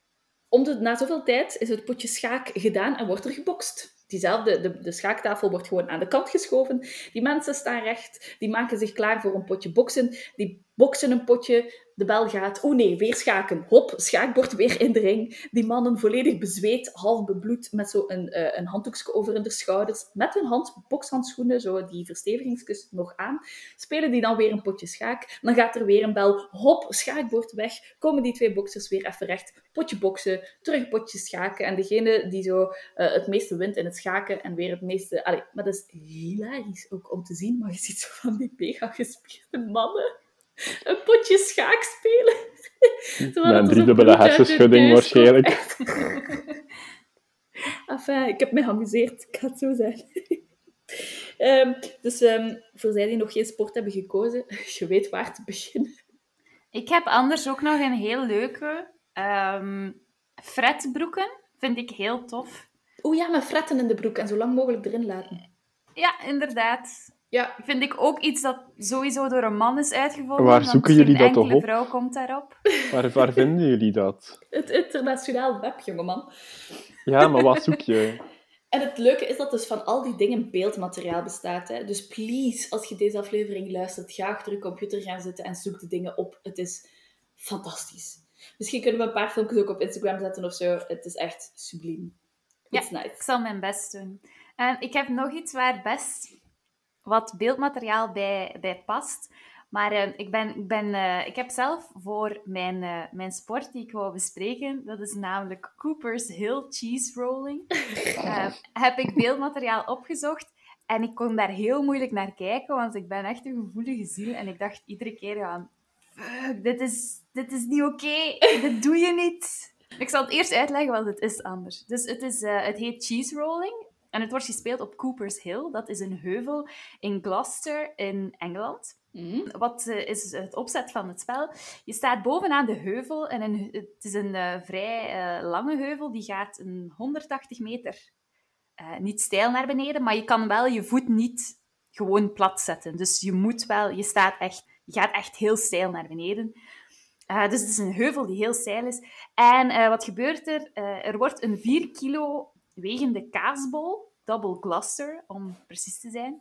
Om na zoveel tijd is het potje schaak gedaan en wordt er gebokst. Diezelfde, de, de schaaktafel wordt gewoon aan de kant geschoven. Die mensen staan recht, die maken zich klaar voor een potje boksen. Die boksen een potje, de bel gaat. Oh nee, weer schaken. Hop, schaakbord weer in de ring. Die mannen volledig bezweet, half bebloed, met zo een, eh, een handdoekje over hun schouders. Met hun hand, bokshandschoenen, zo die verstevigingskus nog aan. Spelen die dan weer een potje schaak. Dan gaat er weer een bel. Hop, schaakbord weg. Komen die twee boksers weer even recht. Potje boksen, terug potje schaken. En degene die zo eh, het meeste wint in het schaken en weer het meeste... Allee, maar dat is hilarisch ook om te zien. Maar je ziet zo van die mega gespierde mannen een potje schaak spelen. Terwijl Met een driedubbele hersenschudding waarschijnlijk. [laughs] Enfin, ik heb me geamuseerd, ik ga het zo zeggen. [laughs] Ehm, dus ehm, voor zij die nog geen sport hebben gekozen, [laughs] je weet waar te beginnen. Ik heb anders ook nog een heel leuke. ehm fretbroeken. Vind ik heel tof. Oeh ja, met fretten in de broek en zo lang mogelijk erin laten. Ja, inderdaad. Ja, Vind ik ook iets dat sowieso door een man is uitgevonden. Waar want zoeken jullie dat toch op? vrouw komt daarop. Waar, waar vinden jullie dat? het internationaal web, jongeman. Ja, maar wat zoek je? [laughs] En het leuke is dat dus van al die dingen beeldmateriaal bestaat. Hè? Dus please, als je deze aflevering luistert, ga achter je computer gaan zitten en zoek de dingen op. Het is fantastisch. Misschien kunnen we een paar filmpjes ook op Instagram zetten of zo. Het is echt subliem. It's Ik nice. zal mijn best doen. En ik heb nog iets waar best wat beeldmateriaal bij, bij past. Maar eh, ik, ben, ik, ben, eh, ik heb zelf voor mijn, eh, mijn sport die ik wou bespreken, dat is namelijk Cooper's Hill Cheese Rolling, [laughs] heb ik beeldmateriaal opgezocht. En ik kon daar heel moeilijk naar kijken, want ik ben echt een gevoelige ziel. En ik dacht iedere keer aan, fuck, dit is, dit is niet oké, dit doe je niet. Ik zal het eerst uitleggen, want het is anders. Dus het, is, het heet cheese rolling en het wordt gespeeld op Cooper's Hill. Dat is een heuvel in Gloucester in Engeland. Mhm. Wat eh, is het opzet van het spel? Je staat bovenaan de heuvel en een, het is een eh, vrij eh, lange heuvel. Die gaat een 180 meter niet steil naar beneden, maar je kan wel je voet niet gewoon plat zetten. Dus je moet wel, je staat echt gaat echt heel steil naar beneden. Dus het is een heuvel die heel steil is. En wat gebeurt er? Er wordt een 4 kilo wegende kaasbol, double cluster om precies te zijn,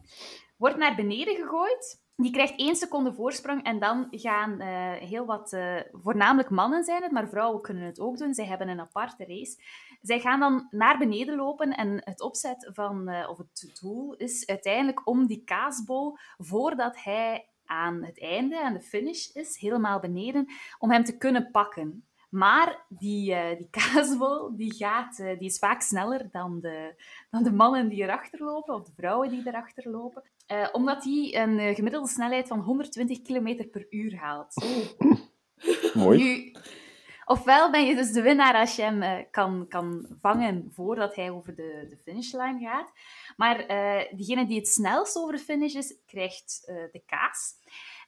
wordt naar beneden gegooid. Die krijgt één seconde voorsprong en dan gaan heel wat, voornamelijk mannen zijn het, maar vrouwen kunnen het ook doen. Zij hebben een aparte race. Zij gaan dan naar beneden lopen en het opzet van, of het doel is uiteindelijk om die kaasbol, voordat hij aan het einde, aan de finish is, helemaal beneden, om hem te kunnen pakken. Maar die, uh, die [laughs] kaasbol die gaat, uh, die is vaak sneller dan de, dan de mannen die erachter lopen, of de vrouwen die erachter lopen. Uh, omdat hij een gemiddelde snelheid van 120 km per uur haalt. [laughs] Mooi. Nu, ofwel ben je dus de winnaar als je hem kan, kan vangen voordat hij over de, de finishlijn gaat. Maar diegene die het snelst over de finish is, krijgt de kaas.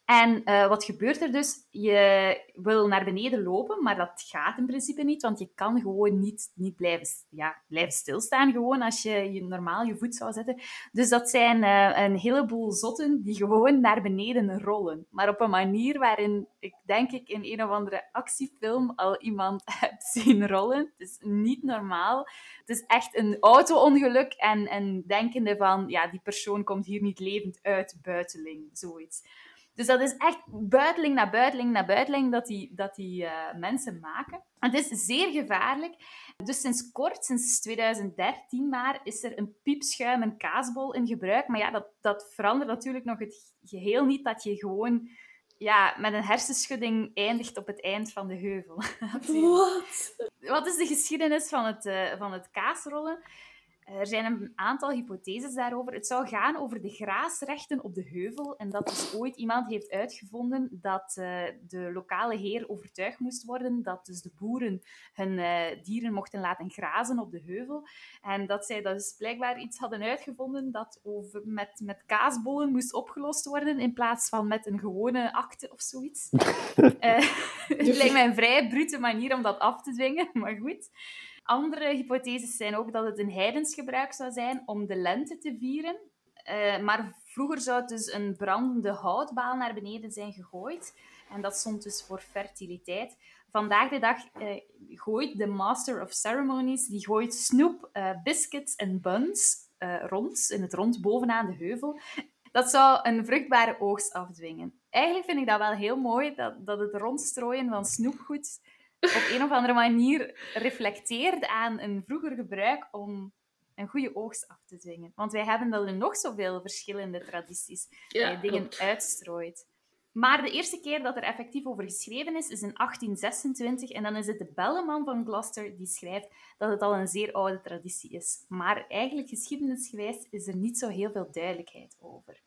En uh, wat gebeurt er dus? Je wil naar beneden lopen, maar dat gaat in principe niet, want je kan gewoon niet, niet blijven, ja, blijven stilstaan gewoon als je, je normaal je voet zou zetten. Dus dat zijn uh, een heleboel zotten die gewoon naar beneden rollen. Maar op een manier waarin ik denk ik in een of andere actiefilm al iemand [laughs] heb zien rollen. Het is niet normaal. Het is echt een auto-ongeluk en, en denkende van, ja, die persoon komt hier niet levend uit, buiteling, zoiets. Dus dat is echt buiteling na buiteling na buiteling dat die, dat die uh, mensen maken. Het is zeer gevaarlijk. Dus sinds kort, sinds 2013 maar, is er een piepschuim, een kaasbol in gebruik. Maar ja, dat, dat verandert natuurlijk nog het geheel niet dat je gewoon ja, met een hersenschudding eindigt op het eind van de heuvel. [laughs] Wat? Wat is de geschiedenis van het, uh, van het kaasrollen? Er zijn een aantal hypotheses daarover. Het zou gaan over de graasrechten op de heuvel. En dat dus ooit iemand heeft uitgevonden dat uh, de lokale heer overtuigd moest worden dat dus de boeren hun uh, dieren mochten laten grazen op de heuvel. En dat zij dus blijkbaar iets hadden uitgevonden dat over, met, met kaasbollen moest opgelost worden in plaats van met een gewone akte of zoiets. uh, [laughs] het lijkt mij een vrij brute manier om dat af te dwingen, maar goed. Andere hypotheses zijn ook dat het een heidens gebruik zou zijn om de lente te vieren. Uh, maar vroeger zou het dus een brandende houtbaal naar beneden zijn gegooid. En dat stond dus voor fertiliteit. Vandaag de dag uh, gooit de Master of Ceremonies die gooit snoep, uh, biscuits en buns rond, in het rond bovenaan de heuvel. Dat zou een vruchtbare oogst afdwingen. Eigenlijk vind ik dat wel heel mooi, dat, dat het rondstrooien van snoepgoed op een of andere manier reflecteert aan een vroeger gebruik om een goede oogst af te dwingen. Want wij hebben dat in nog zoveel verschillende tradities, ja, je dingen klopt. uitstrooit. Maar de eerste keer dat er effectief over geschreven is, is in 1826. En dan is het de Belleman van Gloucester die schrijft dat het al een zeer oude traditie is. Maar eigenlijk geschiedenisgewijs is er niet zo heel veel duidelijkheid over.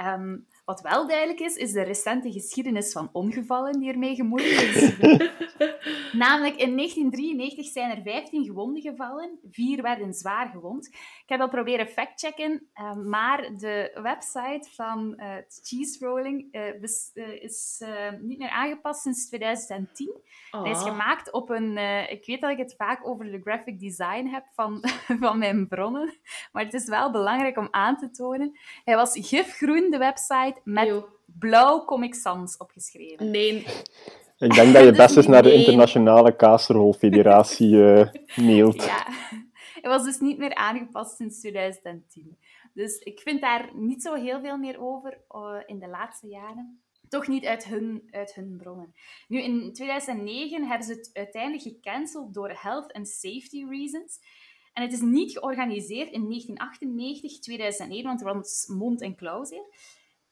Um, wat wel duidelijk is, is de recente geschiedenis van ongevallen die ermee gemoeid is. [laughs] Namelijk in 1993 zijn er 15 gewonden gevallen, vier werden zwaar gewond. Ik heb al proberen factchecken, uh, maar de website van uh, cheese rolling uh, is, is niet meer aangepast sinds 2010. Oh. Hij is gemaakt op een... ik weet dat ik het vaak over de graphic design heb van, [laughs] van mijn bronnen, maar het is wel belangrijk om aan te tonen. Hij was gifgroen, de website, met blauw Comic Sans opgeschreven. Nee. Ik denk dat je best eens naar de Internationale Kaasrolfederatie uh, [laughs] mailt. Ja, het was dus niet meer aangepast sinds 2010. Dus ik vind daar niet zo heel veel meer over uh, in de laatste jaren. Toch niet uit hun, uit hun bronnen. Nu, in 2009 hebben ze het uiteindelijk gecanceld door health and safety reasons. En het is niet georganiseerd in 1998, 2001, want er was mond- en klauwzeer.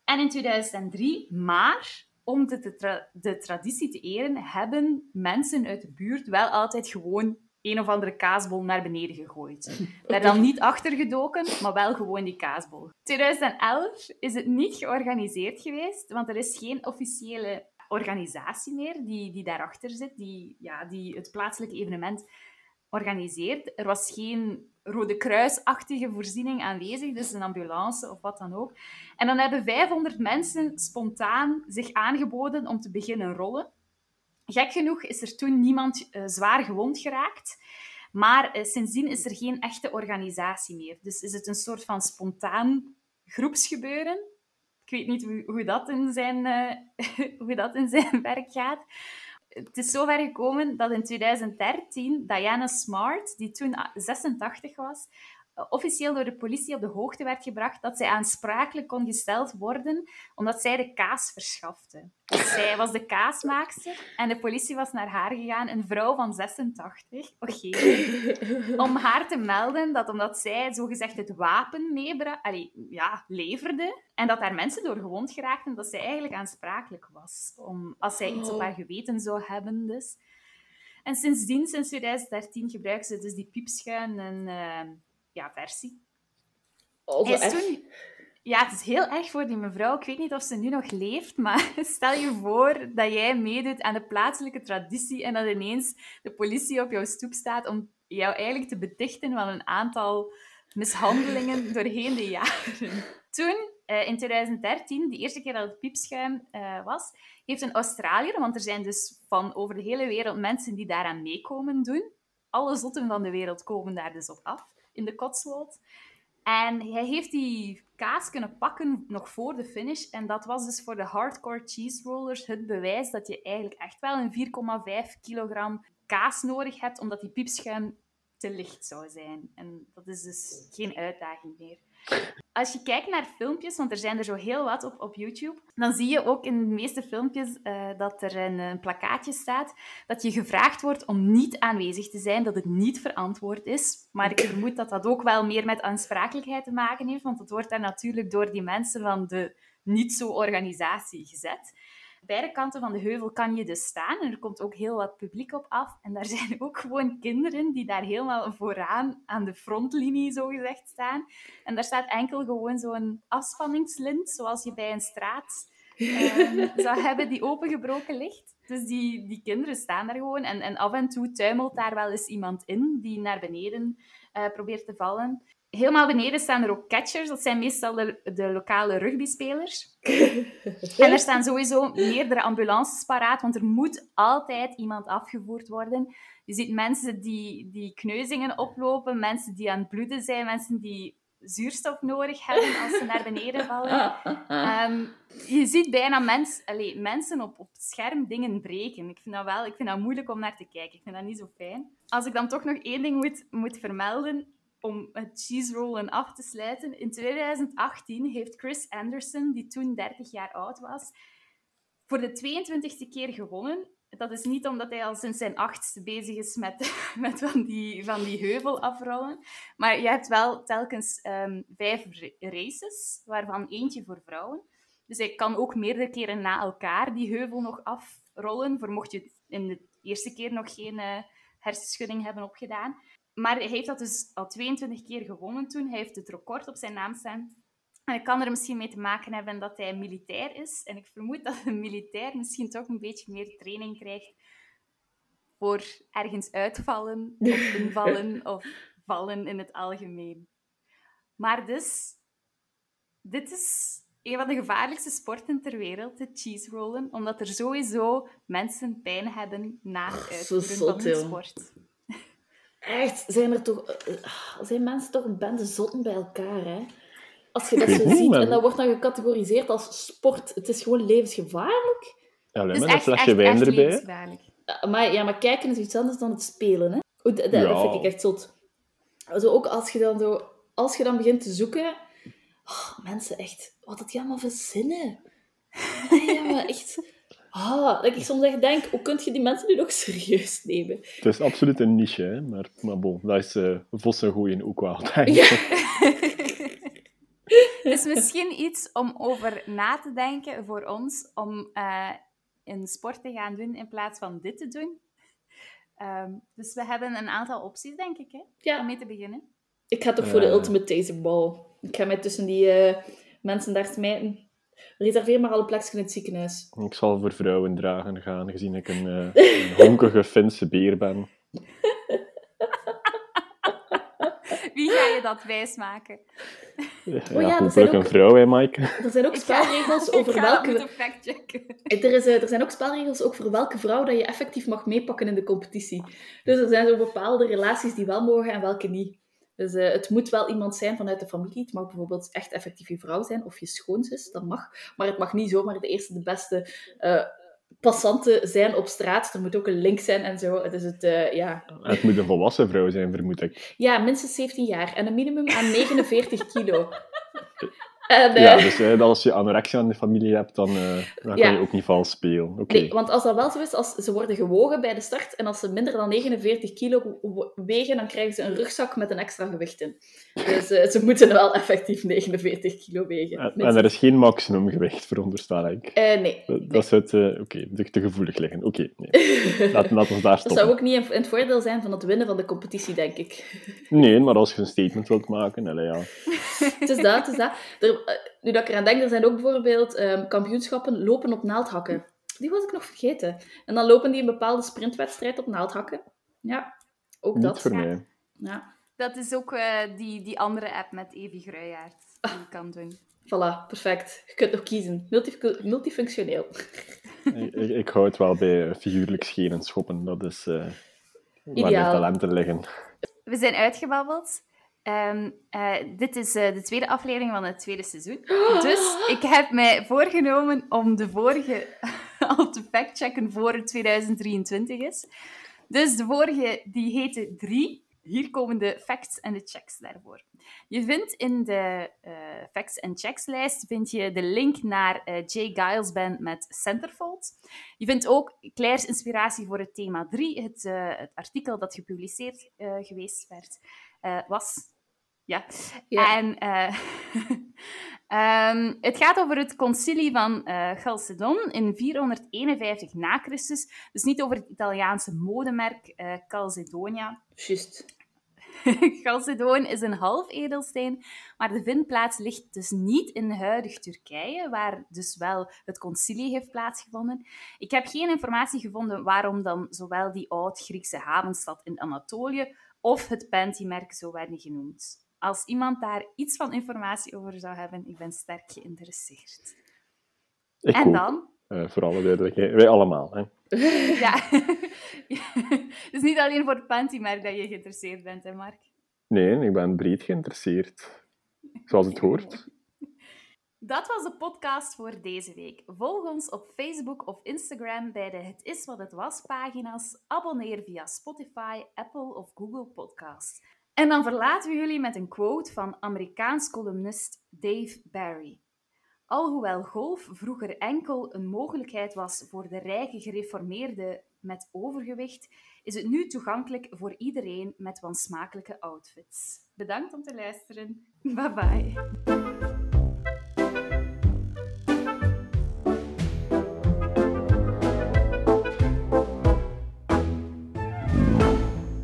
En in 2003, maar om de, de, tra de, traditie te eren, hebben mensen uit de buurt wel altijd gewoon een of andere kaasbol naar beneden gegooid. Daar dan niet achter gedoken, maar wel gewoon die kaasbol. 2011 is het niet georganiseerd geweest, want er is geen officiële organisatie meer die, die daarachter zit, die, ja, die het plaatselijke evenement organiseert. Er was geen Rode Kruisachtige voorziening aanwezig, dus een ambulance of wat dan ook. En dan hebben 500 mensen spontaan zich aangeboden om te beginnen rollen. Gek genoeg is er toen niemand uh, zwaar gewond geraakt. Maar uh, sindsdien is er geen echte organisatie meer. Dus is het een soort van spontaan groepsgebeuren. Ik weet niet hoe, dat, in zijn, uh, [laughs] hoe dat in zijn werk gaat. Het is zover gekomen dat in 2013 Diana Smart, die toen 86 was, officieel door de politie op de hoogte werd gebracht dat zij aansprakelijk kon gesteld worden omdat zij de kaas verschafte. Dus zij was de kaasmaakster en de politie was naar haar gegaan, een vrouw van 86, oké, [laughs] om haar te melden dat omdat zij zogezegd het wapen meebra- ja, leverde en dat daar mensen door gewond geraakten, dat zij eigenlijk aansprakelijk was om, als zij iets op haar geweten zou hebben. Dus. En sindsdien, sinds 2013, gebruiken ze dus die piepschuim en... Uh, ja, versie. Oh, is toen... Ja, het is heel erg voor die mevrouw. Ik weet niet of ze nu nog leeft, maar [laughs] stel je voor dat jij meedoet aan de plaatselijke traditie en dat ineens de politie op jouw stoep staat om jou eigenlijk te betichten van een aantal mishandelingen [laughs] doorheen de jaren. Toen, eh, in 2013, de eerste keer dat het piepschuim uh, was, heeft een Australiër, want er zijn dus van over de hele wereld mensen die daaraan meekomen doen. Alle zotten van de wereld komen daar dus op af in de Cotswold. En hij heeft die kaas kunnen pakken nog voor de finish. En dat was dus voor de hardcore cheese rollers het bewijs dat je eigenlijk echt wel een 4,5 kilogram kaas nodig hebt, omdat die piepschuim te licht zou zijn. En dat is dus geen uitdaging meer. Als je kijkt naar filmpjes, want er zijn er zo heel wat op, op YouTube, dan zie je ook in de meeste filmpjes uh, dat er een, een, plakkaatje staat dat je gevraagd wordt om niet aanwezig te zijn, dat het niet verantwoord is. Maar ik vermoed dat dat ook wel meer met aansprakelijkheid te maken heeft, want het wordt daar natuurlijk door die mensen van de niet-zo-organisatie gezet beide kanten van de heuvel kan je dus staan. En er komt ook heel wat publiek op af. En daar [laughs] zijn ook gewoon kinderen die daar helemaal vooraan aan de frontlinie, zo gezegd, staan. En daar staat enkel gewoon zo'n afspanningslint, zoals je bij een straat um, [laughs] zou hebben, die opengebroken ligt. Dus die, die kinderen staan daar gewoon. En, en af en toe tuimelt daar wel eens iemand in die naar beneden uh, probeert te vallen. Helemaal beneden staan er ook catchers. Dat zijn meestal de, de lokale rugbyspelers. [laughs] en er staan sowieso meerdere ambulances paraat, want er moet altijd iemand afgevoerd worden. Je ziet mensen die, die kneuzingen oplopen, mensen die aan het bloeden zijn, mensen die zuurstof nodig hebben als ze naar beneden vallen. Um, [laughs] je ziet bijna mens, allez, mensen op, op het scherm dingen breken. Ik vind, dat wel, ik vind dat moeilijk om naar te kijken. Ik vind dat niet zo fijn. Als ik dan toch nog één ding moet, moet vermelden, om het cheese rollen af te sluiten. In 2018 heeft Chris Anderson, die toen 30 jaar oud was, voor de 22e keer gewonnen. Dat is niet omdat hij al sinds zijn achtste bezig is met, [laughs] met van, die, van die heuvel afrollen. Maar je hebt wel telkens um, vijf races, waarvan eentje voor vrouwen. Dus hij kan ook meerdere keren na elkaar die heuvel nog afrollen, voor mocht je in de eerste keer nog geen uh, hersenschudding hebben opgedaan. Maar hij heeft dat dus al 22 keer gewonnen toen. Hij heeft het record op zijn naam staan. En het kan er misschien mee te maken hebben dat hij militair is. En ik vermoed dat een militair misschien toch een beetje meer training krijgt voor ergens uitvallen of [laughs] invallen of vallen in het algemeen. Maar dus, dit is een van de gevaarlijkste sporten ter wereld, de cheese rollen, omdat er sowieso mensen pijn hebben na het uitvoeren van hun sport. Echt, zijn er toch... Eh, zijn mensen toch een bende zotten bij elkaar, hè? Als je dat zo ziet, en dat wordt dan gecategoriseerd als sport. Het is gewoon levensgevaarlijk. Ja, alleen met een flesje wijn erbij. Maar, ja, maar kijken is iets anders dan het spelen, hè? Dat, dat, ja. vind ik echt zot. Zo ook als je dan, zo, als je dan begint te zoeken... Oh, mensen, echt... Wat had je allemaal verzinnen? [laughs] Ja, maar echt... Ah, dat ik soms echt denk, hoe kun je die mensen nu nog [laughs] serieus nemen? Het is absoluut een niche, hè? Maar, maar bon, dat is uh, Vos een goeie ook wel, denk ik. het is [laughs] misschien iets om over na te denken voor ons, om uh, een sport te gaan doen in plaats van dit te doen. Um, dus we hebben een aantal opties, denk ik, hè? Ja. om mee te beginnen. Ik ga toch voor de ultimate taserball. Ik ga mij tussen die uh, mensen daar smijten. Reserveer maar alle plekjes in het ziekenhuis. Ik zal voor vrouwen dragen gaan, gezien ik een, uh, een honkige Finse beer ben. [laughs] Wie ga je dat wijsmaken? Ja, oh ja, hopelijk ook, een vrouw, hè, Mike? Er zijn ook spelregels [laughs] over welke... Er, is, er zijn ook spelregels ook voor welke vrouw dat je effectief mag meepakken in de competitie. Dus er zijn zo bepaalde relaties die wel mogen en welke niet. Dus uh, het moet wel iemand zijn vanuit de familie. Het mag bijvoorbeeld echt effectief je vrouw zijn of je schoonzus, dat mag. Maar het mag niet zomaar de eerste, de beste uh, passanten zijn op straat. Er moet ook een link zijn en zo. Dus het, uh, ja. het moet een volwassen vrouw zijn, vermoed ik. Ja, minstens 17 jaar en een minimum aan 49 kilo. En, uh, ja, dus uh, als je anorexia in de familie hebt, dan, uh, dan ja. kan je ook niet vals spelen. Okay. Nee, want als dat wel zo is, als ze worden gewogen bij de start en als ze minder dan 49 kilo wegen, dan krijgen ze een rugzak met een extra gewicht in. Dus ze moeten wel effectief 49 kilo wegen. En, en er is geen maximumgewicht, veronderstel ik. nee. Dat, dat zou oké, okay, te gevoelig liggen. Oké, okay, nee. [laughs] Laat, laat ons daar stoppen. Dat zou ook niet in, in het voordeel zijn van het winnen van de competitie, denk ik. Nee, maar als je een statement wilt maken, allee, ja. het is [laughs] dat, het is dat. Er, nu dat ik eraan denk, er zijn ook bijvoorbeeld um, kampioenschappen lopen op naaldhakken. Die was ik nog vergeten. En dan lopen die een bepaalde sprintwedstrijd op naaldhakken. Ja, ook Niet dat. voor ja. mij. Ja. Dat is ook uh, die, die andere app met Evie Gruijaert die je kan doen. Voilà, perfect. Je kunt nog kiezen. Multif multifunctioneel. ik, ik, ik hou het wel bij figuurlijk schenen schoppen. Dat is uh, waar mijn talenten liggen. We zijn uitgebabbeld. Um, uh, dit is uh, de tweede aflevering van het tweede seizoen. [gasps] Dus ik heb mij voorgenomen om de vorige [laughs] al te factchecken voor het 2023 is. Dus de vorige die heette 3. Hier komen de facts en de checks daarvoor. Je vindt in de uh, facts en checks lijst vind je de link naar Jay Giles Band met Centerfold. Je vindt ook Claire's inspiratie voor het thema 3, het, het artikel dat gepubliceerd geweest werd, was ja. ja. En uh, um, [laughs] het gaat over het concilie van uh, Chalcedon in 451 na Christus. Dus niet over het Italiaanse modemerk uh, Calcedonia. Juist. [laughs] Chalcedon is een half edelsteen, maar de vindplaats ligt dus niet in huidig Turkije, waar dus wel het concilie heeft plaatsgevonden. Ik heb geen informatie gevonden waarom dan zowel die oud-Griekse havenstad in Anatolië of het Panty-merk zo werden genoemd. Als iemand daar iets van informatie over zou hebben, ik ben sterk geïnteresseerd. Ik en ook. dan? Uh, voor alle duidelijkheid. Wij allemaal, hè. [laughs] ja. [laughs] dus niet alleen voor het pantymerk dat je geïnteresseerd bent, hè, Mark? Nee, ik ben breed geïnteresseerd. Zoals het hoort. [laughs] Dat was de podcast voor deze week. Volg ons op Facebook of Instagram bij de Het Is Wat Het Was pagina's. Abonneer via Spotify, Apple of Google Podcasts. En dan verlaten we jullie met een quote van Amerikaans columnist Dave Barry. Alhoewel golf vroeger enkel een mogelijkheid was voor de rijke gereformeerden met overgewicht, is het nu toegankelijk voor iedereen met wansmakelijke outfits. Bedankt om te luisteren. Bye bye.